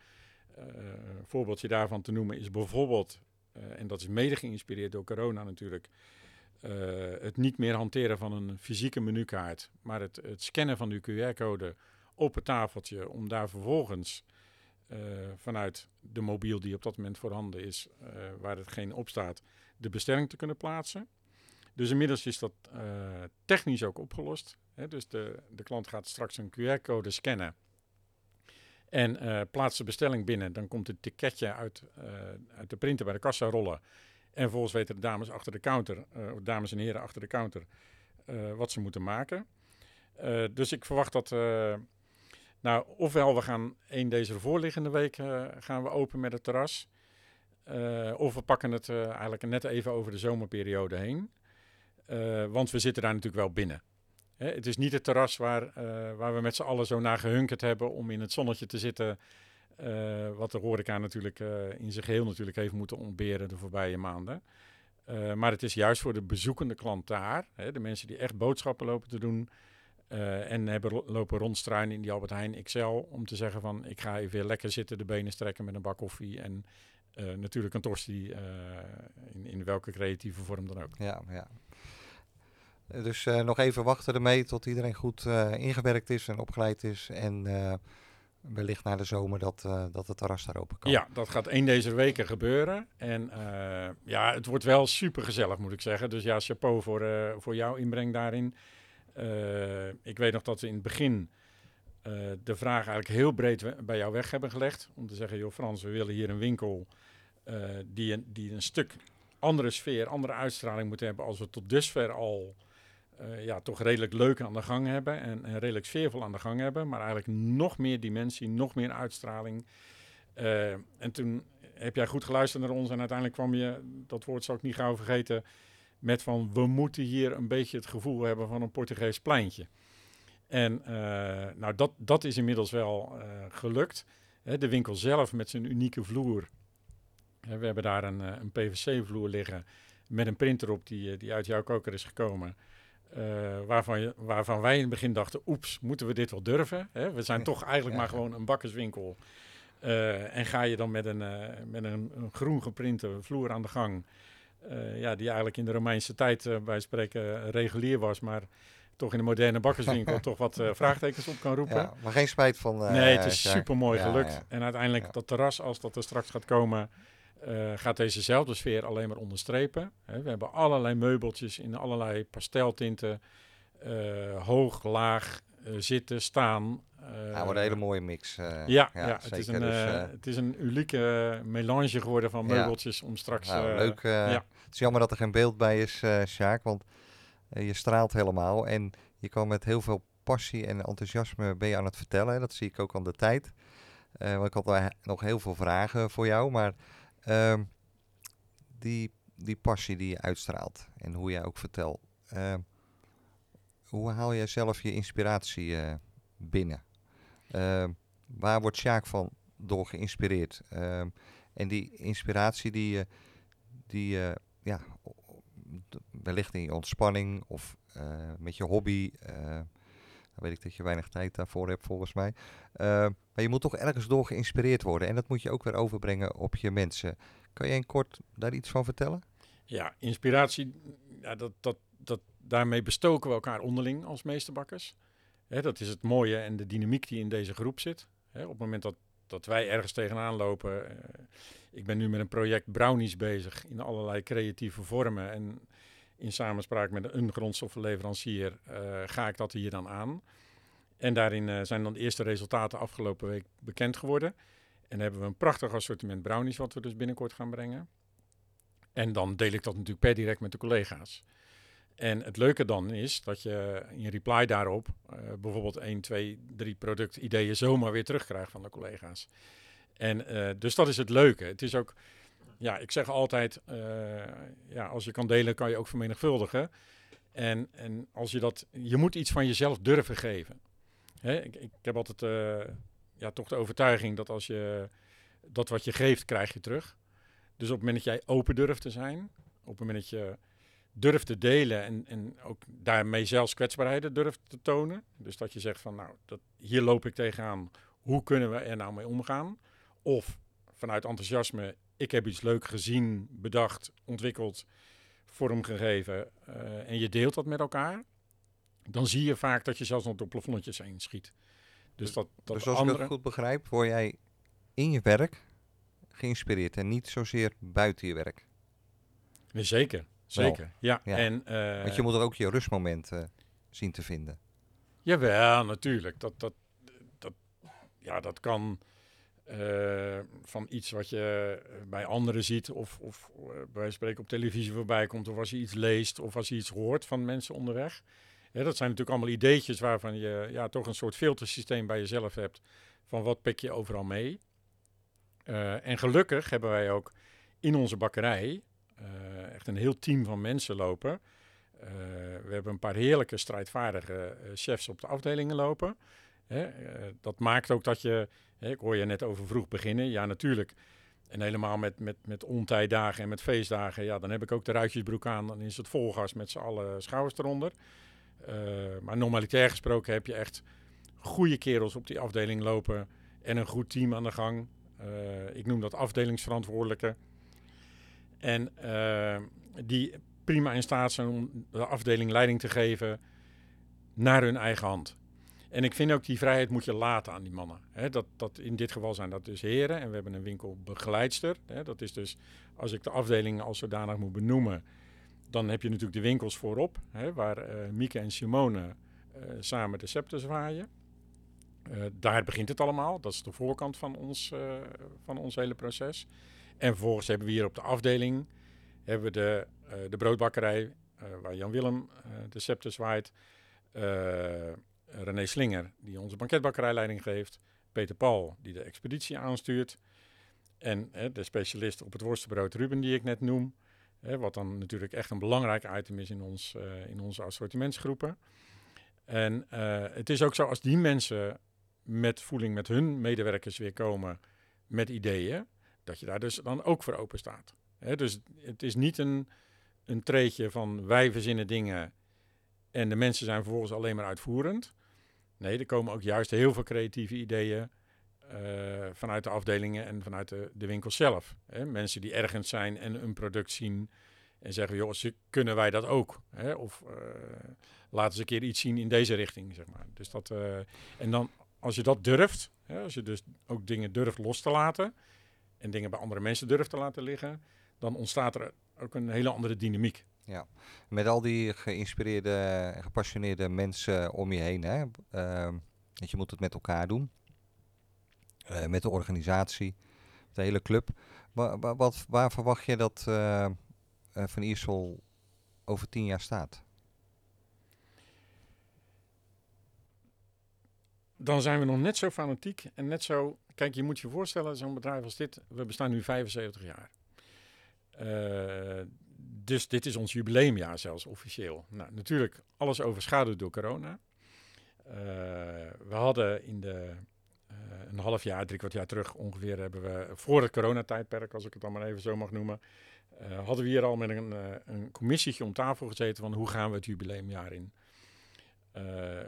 een voorbeeldje daarvan te noemen is bijvoorbeeld, en dat is mede geïnspireerd door corona natuurlijk, het niet meer hanteren van een fysieke menukaart, maar het, het scannen van de QR-code op het tafeltje om daar vervolgens vanuit de mobiel die op dat moment voorhanden is, uh, waar het geen op staat, de bestelling te kunnen plaatsen. Dus inmiddels is dat uh, technisch ook opgelost. Hè? Dus de, de klant gaat straks een QR-code scannen en plaatst de bestelling binnen. Dan komt het ticketje uit, uit de printer bij de kassa rollen. En vervolgens weten de dames achter de counter, dames en heren achter de counter, wat ze moeten maken. dus ik verwacht dat nou, ofwel we gaan één deze voorliggende week uh, gaan we open met het terras. Uh, of we pakken het uh, eigenlijk net even over de zomerperiode heen. want we zitten daar natuurlijk wel binnen. Hè, het is niet het terras waar, waar we met z'n allen zo naar gehunkerd hebben om in het zonnetje te zitten. wat de horeca natuurlijk in zijn geheel natuurlijk heeft moeten ontberen de voorbije maanden. maar het is juist voor de bezoekende klant daar, hè, de mensen die echt boodschappen lopen te doen, uh, en hebben lopen rondstruinen in die Albert Heijn XL om te zeggen van ik ga even weer lekker zitten, de benen strekken met een bak koffie en uh, natuurlijk een tosti uh, in, in welke creatieve vorm dan ook. Ja, ja. Dus eh, nog even wachten ermee tot iedereen goed eh, ingewerkt is en opgeleid is. En eh, wellicht na de zomer dat, eh, dat het terras daar open kan. Ja, dat gaat één deze weken gebeuren. En eh, ja, het wordt wel super gezellig, moet ik zeggen. Dus ja, chapeau voor, eh, voor jouw inbreng daarin. Eh, ik weet nog dat we in het begin eh, de vraag eigenlijk heel breed bij jou weg hebben gelegd. Om te zeggen, joh Frans, we willen hier een winkel eh, die, een, die een stuk andere sfeer, andere uitstraling moet hebben als we tot dusver al ja, toch redelijk leuk aan de gang hebben en, redelijk sfeervol aan de gang hebben. Maar eigenlijk nog meer dimensie, nog meer uitstraling. En toen heb jij goed geluisterd naar ons en uiteindelijk kwam je, dat woord zal ik niet gauw vergeten, met van we moeten hier een beetje het gevoel hebben van een Portugees pleintje. En eh, nou, dat, dat is inmiddels wel eh, gelukt. Hè, de winkel zelf met zijn unieke vloer. Hè, we hebben daar een, eh, een PVC-vloer liggen met een printer op die, die uit jouw koker is gekomen. Waarvan, je, waarvan wij in het begin dachten, oeps, moeten we dit wel durven? Hè? We zijn toch eigenlijk Ja. maar gewoon een bakkerswinkel. En ga je dan met een, met een, een groen geprinte vloer aan de gang, eh, ja, die eigenlijk in de Romeinse tijd eh, bij spreken regulier was, maar toch in de moderne bakkerswinkel toch wat eh, vraagtekens op kan roepen. Ja, maar geen spijt van. eh, Nee, het is super mooi Ja, gelukt. ja. En uiteindelijk dat terras, als dat er straks gaat komen, eh, gaat dezezelfde sfeer alleen maar onderstrepen. Hè, we hebben allerlei meubeltjes in allerlei pasteltinten. eh, hoog, laag, eh, zitten, staan. Eh, Ja, wordt een hele mooie mix. eh, ja, ja, het, is een, Dus, eh, het is een unieke melange geworden van Ja. meubeltjes om straks... nou, leuk. ja. Het is jammer dat er geen beeld bij is, eh Sjaak, want je straalt helemaal en je kan met heel veel passie en enthousiasme ben je aan het vertellen. Dat zie ik ook aan de tijd. Eh, want ik had nog heel veel vragen voor jou, maar ehm, die, die passie die je uitstraalt en hoe jij ook vertelt, ehm, hoe haal jij zelf je inspiratie binnen? Ehm, waar wordt Sjaak van door geïnspireerd? Ehm, en die inspiratie die je, die je ja, wellicht in je ontspanning of eh, met je hobby. eh, weet ik dat je weinig tijd daarvoor hebt volgens mij. Eh, maar je moet toch ergens door geïnspireerd worden. En dat moet je ook weer overbrengen op je mensen. Kan je in kort daar iets van vertellen? Ja, inspiratie, ja, dat, dat, dat, daarmee bestoken we elkaar onderling als meesterbakkers. Hè, dat is het mooie en de dynamiek die in deze groep zit. Hè, op het moment dat, dat wij ergens tegenaan lopen. eh, ik ben nu met een project brownies bezig in allerlei creatieve vormen. En in samenspraak met een grondstoffenleverancier eh, ga ik dat hier dan aan. En daarin eh, zijn dan de eerste resultaten afgelopen week bekend geworden. En hebben we een prachtig assortiment brownies wat we dus binnenkort gaan brengen. En dan deel ik dat natuurlijk per direct met de collega's. En het leuke dan is dat je in reply daarop eh, bijvoorbeeld 1, 2, 3 productideeën zomaar weer terugkrijgt van de collega's. En eh, dus dat is het leuke. Het is ook, ja, ik zeg altijd, eh, ja, als je kan delen, kan je ook vermenigvuldigen. En, en als je dat, je moet iets van jezelf durven geven. Hè, ik, ik heb altijd, ja, toch de overtuiging dat als je dat wat je geeft, krijg je terug. Dus op het moment dat jij open durft te zijn, op het moment dat je durft te delen en, en ook daarmee zelfs kwetsbaarheden durft te tonen. Dus dat je zegt van nou, dat, hier loop ik tegenaan, hoe kunnen we er nou mee omgaan? Of vanuit enthousiasme, ik heb iets leuk gezien, bedacht, ontwikkeld, vormgegeven eh, en je deelt dat met elkaar. Dan zie je vaak dat je zelfs nog door plafonnetjes heen schiet. Dus dat, dat dus als ik het goed begrijp, word jij in je werk geïnspireerd en niet zozeer buiten je werk. Nee, zeker, zeker. Ja. Ja. En, eh, Want je moet er ook je rustmomenten zien te vinden. Jawel, natuurlijk. Dat, dat, dat, ja, dat kan eh, van iets wat je bij anderen ziet, of, of eh, bij spreken op televisie voorbij komt, of als je iets leest, of als je iets hoort van mensen onderweg. Ja, dat zijn natuurlijk allemaal ideetjes waarvan je ja, toch een soort filtersysteem bij jezelf hebt. Van wat pik je overal mee. Eh, en gelukkig hebben wij ook in onze bakkerij eh, een heel team van mensen lopen. Eh, we hebben een paar heerlijke strijdvaardige eh, chefs op de afdelingen lopen. Hè, eh, dat maakt ook dat je, hè, ik hoor je net over vroeg beginnen, ja natuurlijk. En helemaal met, met, met ontijdagen en met feestdagen, ja, dan heb ik ook de ruitjesbroek aan. Dan is het volgas met z'n allen schouders eronder. Maar normalitair gesproken heb je echt goede kerels op die afdeling lopen en een goed team aan de gang. Ik noem dat afdelingsverantwoordelijke. En eh, die prima in staat zijn om de afdeling leiding te geven naar hun eigen hand. En ik vind ook die vrijheid moet je laten aan die mannen. Dat, dat in dit geval zijn dat dus heren en we hebben een winkelbegeleidster. Dat is dus als ik de afdeling als zodanig moet benoemen, dan heb je natuurlijk de winkels voorop, waar uh, Mieke en Simone uh, samen de scepter zwaaien. Daar begint het allemaal. Dat is de voorkant van ons, van ons hele proces. En vervolgens hebben we hier op de afdeling hebben we de, de broodbakkerij, waar Jan Willem de scepter zwaait. René Slinger, die onze banketbakkerijleiding geeft. Peter Paul, die de expeditie aanstuurt. En de specialist op het worstenbrood Ruben, die ik net noem. wat dan natuurlijk echt een belangrijk item is in, ons, in onze assortimentsgroepen. En het is ook zo, als die mensen met voeling met hun medewerkers weer komen met ideeën, dat je daar dus dan ook voor open staat. dus het is niet een, een treetje van wij verzinnen dingen en de mensen zijn vervolgens alleen maar uitvoerend. Nee, er komen ook juist heel veel creatieve ideeën uh, vanuit de afdelingen en vanuit de, de winkel zelf. Mensen die ergens zijn en een product zien en zeggen, joh, kunnen wij dat ook? Of uh, laten ze een keer iets zien in deze richting, zeg maar. Dus dat, uh, en dan, als je dat durft, als je dus ook dingen durft los te laten en dingen bij andere mensen durft te laten liggen, dan ontstaat er ook een hele andere dynamiek. Ja, met al die geïnspireerde en gepassioneerde mensen om je heen. Hè? Uh, je moet het met elkaar doen. Uh, met de organisatie, de hele club. Wa wat, waar verwacht je dat uh, Van Iersel over tien jaar staat? Dan zijn we nog net zo fanatiek en net zo... Kijk, je moet je voorstellen, zo'n bedrijf als dit, we bestaan nu 75 jaar. Uh, dus dit is ons jubileumjaar zelfs officieel. Nou, natuurlijk alles overschaduwd door corona. Uh, we hadden in de uh, een half jaar, drie kwart jaar terug ongeveer, hebben we voor het coronatijdperk, als ik het dan maar even zo mag noemen, hadden we hier al met een, een commissietje om tafel gezeten van hoe gaan we het jubileumjaar in.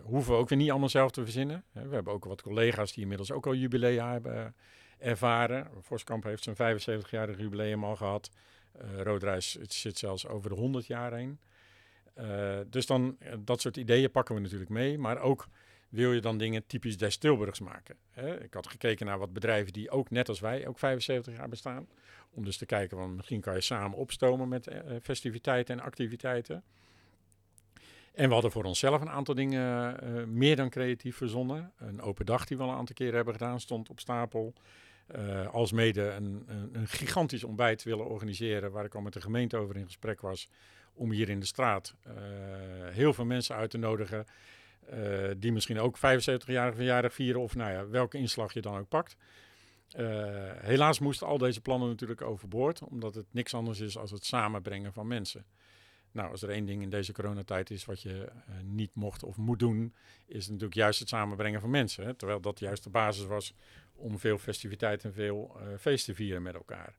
Hoeven we ook weer niet allemaal zelf te verzinnen. we hebben ook wat collega's die inmiddels ook al jubilea hebben ervaren. Voskamp heeft zijn 75-jarig jubileum al gehad. Uh, zit zelfs over de 100 jaar heen. Uh, dus dan, dat soort ideeën pakken we natuurlijk mee. Maar ook wil je dan dingen typisch des Tilburgs maken. Hè? Ik had gekeken naar wat bedrijven die ook net als wij ook 75 jaar bestaan. Om dus te kijken, want misschien kan je samen opstomen met festiviteiten en activiteiten. En we hadden voor onszelf een aantal dingen meer dan creatief verzonnen. Een open dag die we al een aantal keren hebben gedaan, stond op stapel. Uh, als mede een, een, een, gigantisch ontbijt willen organiseren, waar ik al met de gemeente over in gesprek was, om hier in de straat uh, heel veel mensen uit te nodigen, die misschien ook 75-jarige verjaardag vieren, of nou ja, welke inslag je dan ook pakt. helaas moesten al deze plannen natuurlijk overboord, omdat het niks anders is als het samenbrengen van mensen. Nou, als er één ding in deze coronatijd is wat je niet mocht of moet doen, is natuurlijk juist het samenbrengen van mensen. Terwijl dat juist de basis was om veel festiviteiten en veel uh, feest te vieren met elkaar.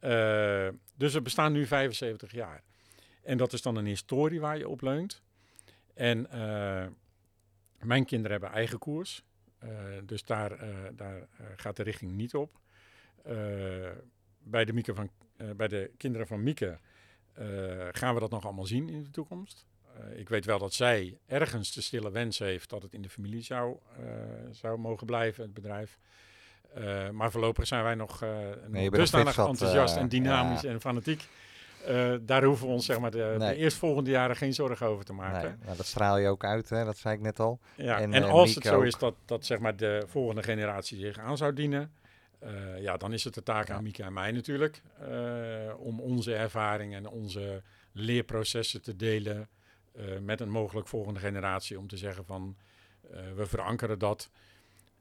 Uh, dus we bestaan nu 75 jaar. En dat is dan een historie waar je op leunt. En mijn kinderen hebben eigen koers. dus daar, daar gaat de richting niet op. bij, de van, bij de kinderen van Mieke gaan we dat nog allemaal zien in de toekomst. Uh, ik weet wel dat zij ergens de stille wens heeft dat het in de familie zou, uh, zou mogen blijven, het bedrijf. Uh, maar voorlopig zijn wij nog, nee, dusdanig enthousiast en dynamisch ja. en fanatiek. daar hoeven we ons zeg maar, de, nee. de eerstvolgende jaren geen zorgen over te maken. Nee, nou, dat straal je ook uit, hè? dat zei ik net al. Ja, en, en als het zo ook. is dat, dat zeg maar, de volgende generatie zich aan zou dienen, ja, dan is het de taak ja. aan Mieke en mij natuurlijk om onze ervaring en onze leerprocessen te delen uh, met een mogelijk volgende generatie om te zeggen van uh, we verankeren dat.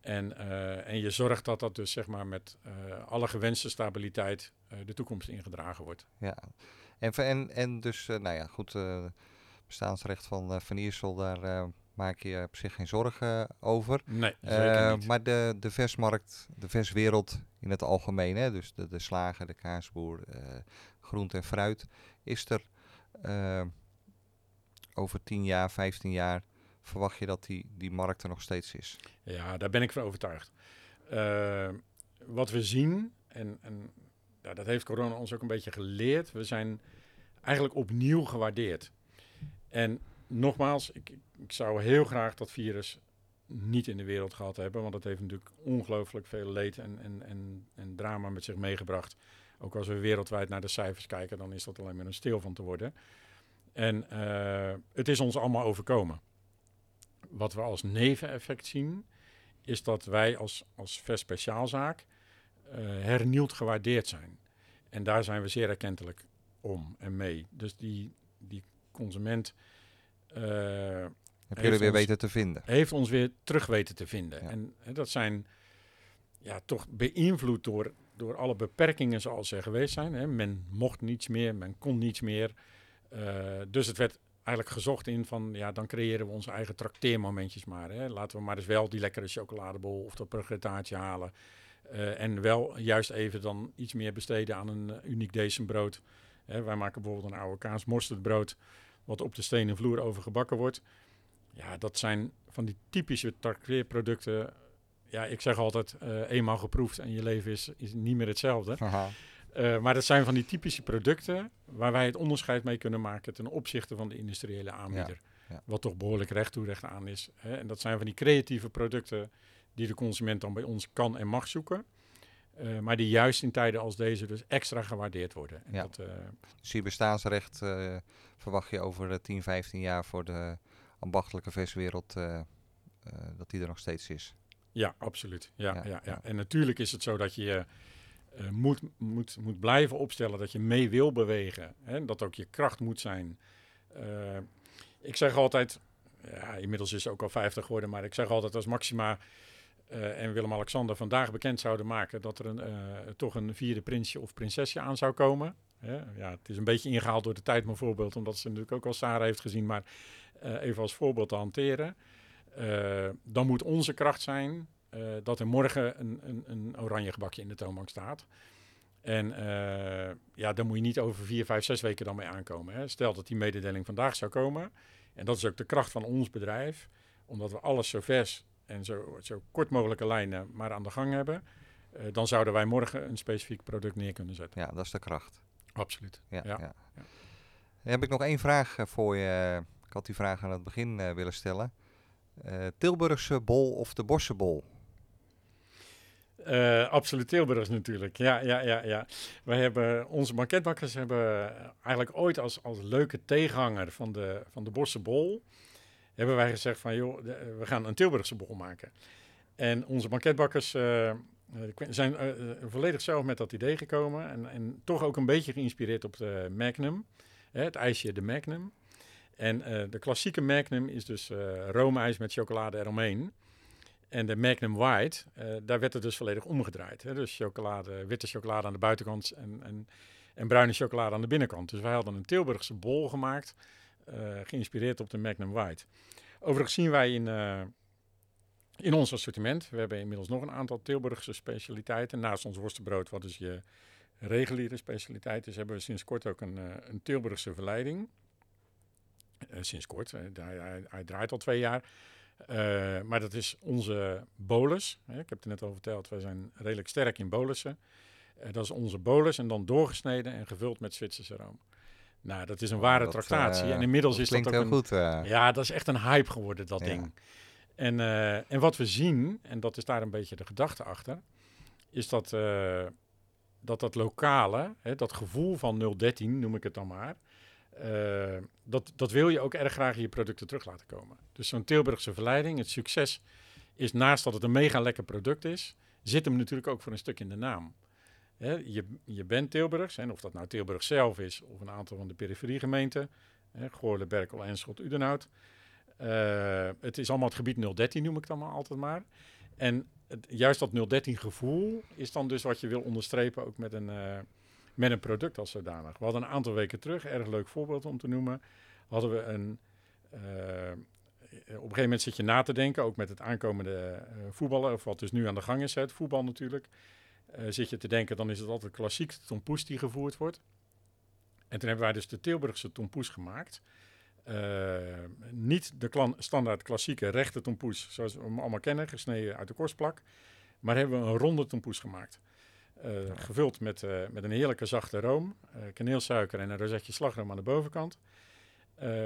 En, uh, en je zorgt dat dat dus zeg maar met alle gewenste stabiliteit de toekomst ingedragen wordt. Ja, en, en, en dus, nou ja, goed, bestaansrecht van Van Iersel, daar maak je op zich geen zorgen over. Nee, Maar de, de versmarkt, de verswereld in het algemeen, hè, dus de, de slager, de kaasboer, groente en fruit, is er over 10 jaar, 15 jaar verwacht je dat die, die markt er nog steeds is? Ja, daar ben ik van overtuigd. Uh, wat we zien, en, en ja, dat heeft corona ons ook een beetje geleerd. We zijn eigenlijk opnieuw gewaardeerd. En nogmaals, ik, ik zou heel graag dat virus niet in de wereld gehad hebben. Want dat heeft natuurlijk ongelooflijk veel leed en, en, en, en drama met zich meegebracht. Ook als we wereldwijd naar de cijfers kijken, dan is dat alleen maar een stil van te worden. En uh, het is ons allemaal overkomen. Wat we als neveneffect zien, is dat wij als, als speciaalzaak uh, hernieuwd gewaardeerd zijn. En daar zijn we zeer erkentelijk om en mee. Dus die, die consument. Uh, Heb jullie weer weten te vinden? Heeft ons weer terug weten te vinden. Ja. En, en, dat zijn ja, toch beïnvloed door, door alle beperkingen zoals er geweest zijn. Hè. Men mocht niets meer, men kon niets meer. Uh, dus het werd eigenlijk gezocht in van, ja, dan creëren we onze eigen trakteermomentjes maar. Hè. Laten we maar eens wel die lekkere chocoladebol of dat progretaatje halen. Uh, en wel juist even dan iets meer besteden aan een uh, uniek decembrood. Hè, wij maken bijvoorbeeld een oude kaas mosterdbrood, wat op de stenen vloer over gebakken wordt. Ja, dat zijn van die typische trakteerproducten. Ja, ik zeg altijd, uh, eenmaal geproefd en je leven is, is niet meer hetzelfde. Uh, maar dat zijn van die typische producten waar wij het onderscheid mee kunnen maken ten opzichte van de industriële aanbieder. Ja, ja. Wat toch behoorlijk recht toe recht aan is. Hè? En dat zijn van die creatieve producten die de consument dan bij ons kan en mag zoeken. Uh, maar die juist in tijden als deze dus extra gewaardeerd worden. En ja. dat, dus je bestaansrecht verwacht je over 10, 15 jaar voor de ambachtelijke viswereld dat die er nog steeds is? Ja, absoluut. Ja, ja, ja, ja. En natuurlijk is het zo dat je moet, moet, moet blijven opstellen dat je mee wil bewegen. Hè? Dat ook je kracht moet zijn. ik zeg altijd, ja, inmiddels is ze ook al 50 geworden, maar ik zeg altijd als Maxima uh, en Willem-Alexander vandaag bekend zouden maken dat er een, uh, toch een vierde prinsje of prinsesje aan zou komen. Hè? Ja, het is een beetje ingehaald door de tijd, mijn voorbeeld, omdat ze natuurlijk ook al Sarah heeft gezien, maar uh, even als voorbeeld te hanteren. Dan moet onze kracht zijn dat er morgen een, een, een, oranje gebakje in de toonbank staat. En ja, daar moet je niet over vier, vijf, zes weken dan mee aankomen. Hè? Stel dat die mededeling vandaag zou komen, en dat is ook de kracht van ons bedrijf, omdat we alles zo vers en zo, zo kort mogelijke lijnen maar aan de gang hebben, dan zouden wij morgen een specifiek product neer kunnen zetten. Ja, dat is de kracht. Absoluut. Ja, ja. ja. ja. Dan heb ik nog één vraag voor je. Ik had die vraag aan het begin willen stellen. Tilburgse bol of de bossenbol? Uh, absoluut Tilburgs natuurlijk. Ja, ja, ja, ja. Wij hebben, onze banketbakkers hebben eigenlijk ooit als, als leuke tegenhanger van de, van de Bossenbol hebben wij gezegd van joh, de, we gaan een Tilburgse bol maken. En onze banketbakkers zijn volledig zelf met dat idee gekomen. En, en, toch ook een beetje geïnspireerd op de Magnum. Hè, het ijsje de Magnum. En de klassieke Magnum is dus roomijs met chocolade eromheen. En de Magnum White, daar werd het dus volledig omgedraaid. Hè? Dus chocolade, witte chocolade aan de buitenkant en, en, bruine chocolade aan de binnenkant. Dus wij hadden een Tilburgse bol gemaakt uh, geïnspireerd op de Magnum White. Overigens zien wij in, uh, in ons assortiment, we hebben inmiddels nog een aantal Tilburgse specialiteiten. Naast ons worstenbrood, wat dus je reguliere specialiteit is, hebben we sinds kort ook een, uh, een Tilburgse verleiding. Sinds kort, hij, hij, hij, draait al twee jaar. maar dat is onze bolus. ik heb het net al verteld, wij zijn redelijk sterk in bolussen. dat is onze bolus en dan doorgesneden en gevuld met Zwitserse room. Nou, dat is een ware dat, tractatie. En inmiddels is dat ook een, goed. Ja, dat is echt een hype geworden, dat ding. En, uh, en wat we zien, en dat is daar een beetje de gedachte achter, is dat dat, dat lokale, hè, dat gevoel van 013, noem ik het dan maar, dat, dat wil je ook erg graag in je producten terug laten komen. Dus zo'n Tilburgse verleiding, het succes is naast dat het een mega lekker product is, zit hem natuurlijk ook voor een stuk in de naam. Je, je bent Tilburgs, en of dat nou Tilburg zelf is of een aantal van de periferiegemeenten, Goorle, Berkel, Enschot, Udenhout. Uh, het is allemaal het gebied 013, noem ik het allemaal altijd maar. En juist dat 013 gevoel is dan dus wat je wil onderstrepen ook met een, uh, met een product als zodanig. We hadden een aantal weken terug, erg leuk voorbeeld om te noemen, hadden we een... Uh, op een gegeven moment zit je na te denken, ook met het aankomende voetballen, of wat dus nu aan de gang is, het voetbal natuurlijk. Uh, zit je te denken, dan is het altijd klassiek de tompoes die gevoerd wordt. En toen hebben wij dus de Tilburgse tompoes gemaakt. Uh, niet de standaard klassieke rechte tompoes, zoals we hem allemaal kennen, gesneden uit de korstplak. Maar hebben we een ronde tompoes gemaakt. Eh, gevuld met, eh, met een heerlijke zachte room, eh, kaneelsuiker en een rozetje slagroom aan de bovenkant.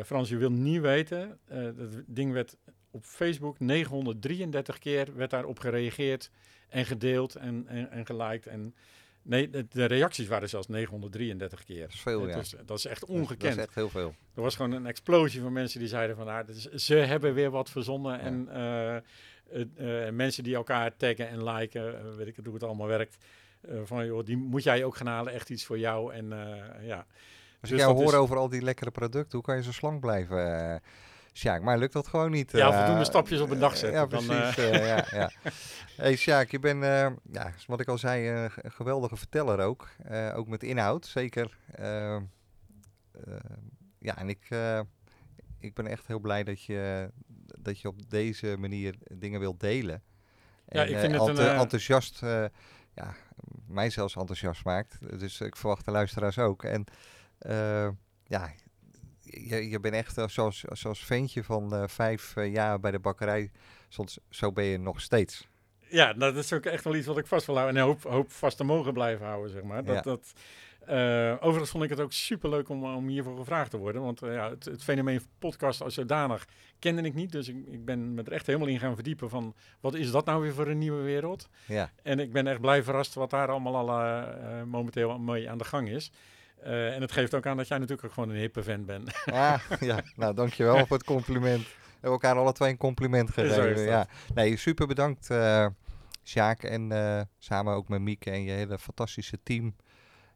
Frans, je wil niet weten, dat ding werd op Facebook 933 keer werd daarop gereageerd en gedeeld en, en, en geliked. En, nee, de, de reacties waren zelfs 933 keer. Dat is veel, ja. dat is echt ongekend. Dat is echt heel veel. Er was gewoon een explosie van mensen die zeiden van, ah, ze hebben weer wat verzonnen. En mensen die elkaar taggen en liken, weet ik het hoe het allemaal werkt. Eh, van, joh, die moet jij ook gaan halen, echt iets voor jou. En eh, ja, Als Dus ik jou hoor is- over al die lekkere producten, hoe kan je zo slank blijven, eh Sjaak? Maar lukt dat gewoon niet? Ja, voldoende stapjes op een dag zetten, Ja, dan, precies. eh, ja, ja. Hey Sjaak, je bent, ja, wat ik al zei, een geweldige verteller ook. Ook met inhoud, zeker. Ja, en ik, ik ben echt heel blij dat je, dat je op deze manier dingen wilt delen. Ja, En, ik eh, vind het een, enthousiast, ja, mij zelfs enthousiast maakt. Dus ik verwacht de luisteraars ook. En eh, ja, je, je bent echt zoals, zoals ventje van eh, vijf eh, jaar bij de bakkerij. Soms, zo ben je nog steeds. ja, nou, dat is ook echt wel iets wat ik vast wil houden. En hoop, hoop vast te mogen blijven houden, zeg maar. Dat, Ja. dat, eh, overigens vond ik het ook superleuk om, om hiervoor gevraagd te worden. Want eh, ja, het, het fenomeen podcast als zodanig kende ik niet. Dus ik, ik ben me er echt helemaal in gaan verdiepen van... wat is dat nou weer voor een nieuwe wereld? Ja, En ik ben echt blij verrast wat daar allemaal al eh, eh, momenteel mee aan de gang is. Eh, en het geeft ook aan dat jij natuurlijk ook gewoon een hippe fan bent. ah, ja. nou dankjewel voor het compliment. We hebben elkaar alle twee een compliment gegeven. Ja. Nee, super bedankt eh Sjaak. En eh, samen ook met Mieke en je hele fantastische team.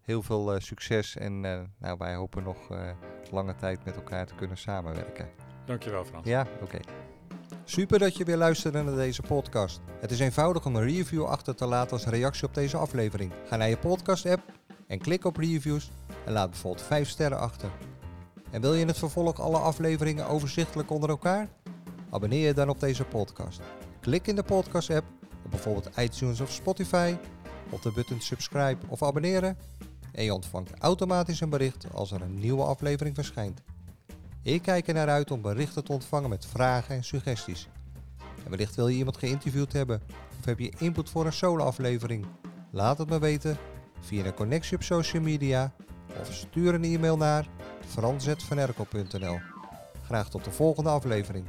Heel veel eh, succes. En eh, nou, wij hopen nog eh, lange tijd met elkaar te kunnen samenwerken. Dankjewel Frans. Ja, oké. Super dat je weer luisterde naar deze podcast. Het is eenvoudig om een review achter te laten als reactie op deze aflevering. Ga naar je podcast-app en klik op reviews en laat bijvoorbeeld 5 sterren achter. En wil je in het vervolg alle afleveringen overzichtelijk onder elkaar? Abonneer je dan op deze podcast. Klik in de podcast-app op bijvoorbeeld iTunes of Spotify op de button subscribe of abonneren en je ontvangt automatisch een bericht als er een nieuwe aflevering verschijnt. Ik kijk er naar uit om berichten te ontvangen met vragen en suggesties. En wellicht wil je iemand geïnterviewd hebben of heb je input voor een solo-aflevering? Laat het me weten via een connectie op social media of stuur een e-mail naar frans.vanerkel.nl. Graag tot de volgende aflevering.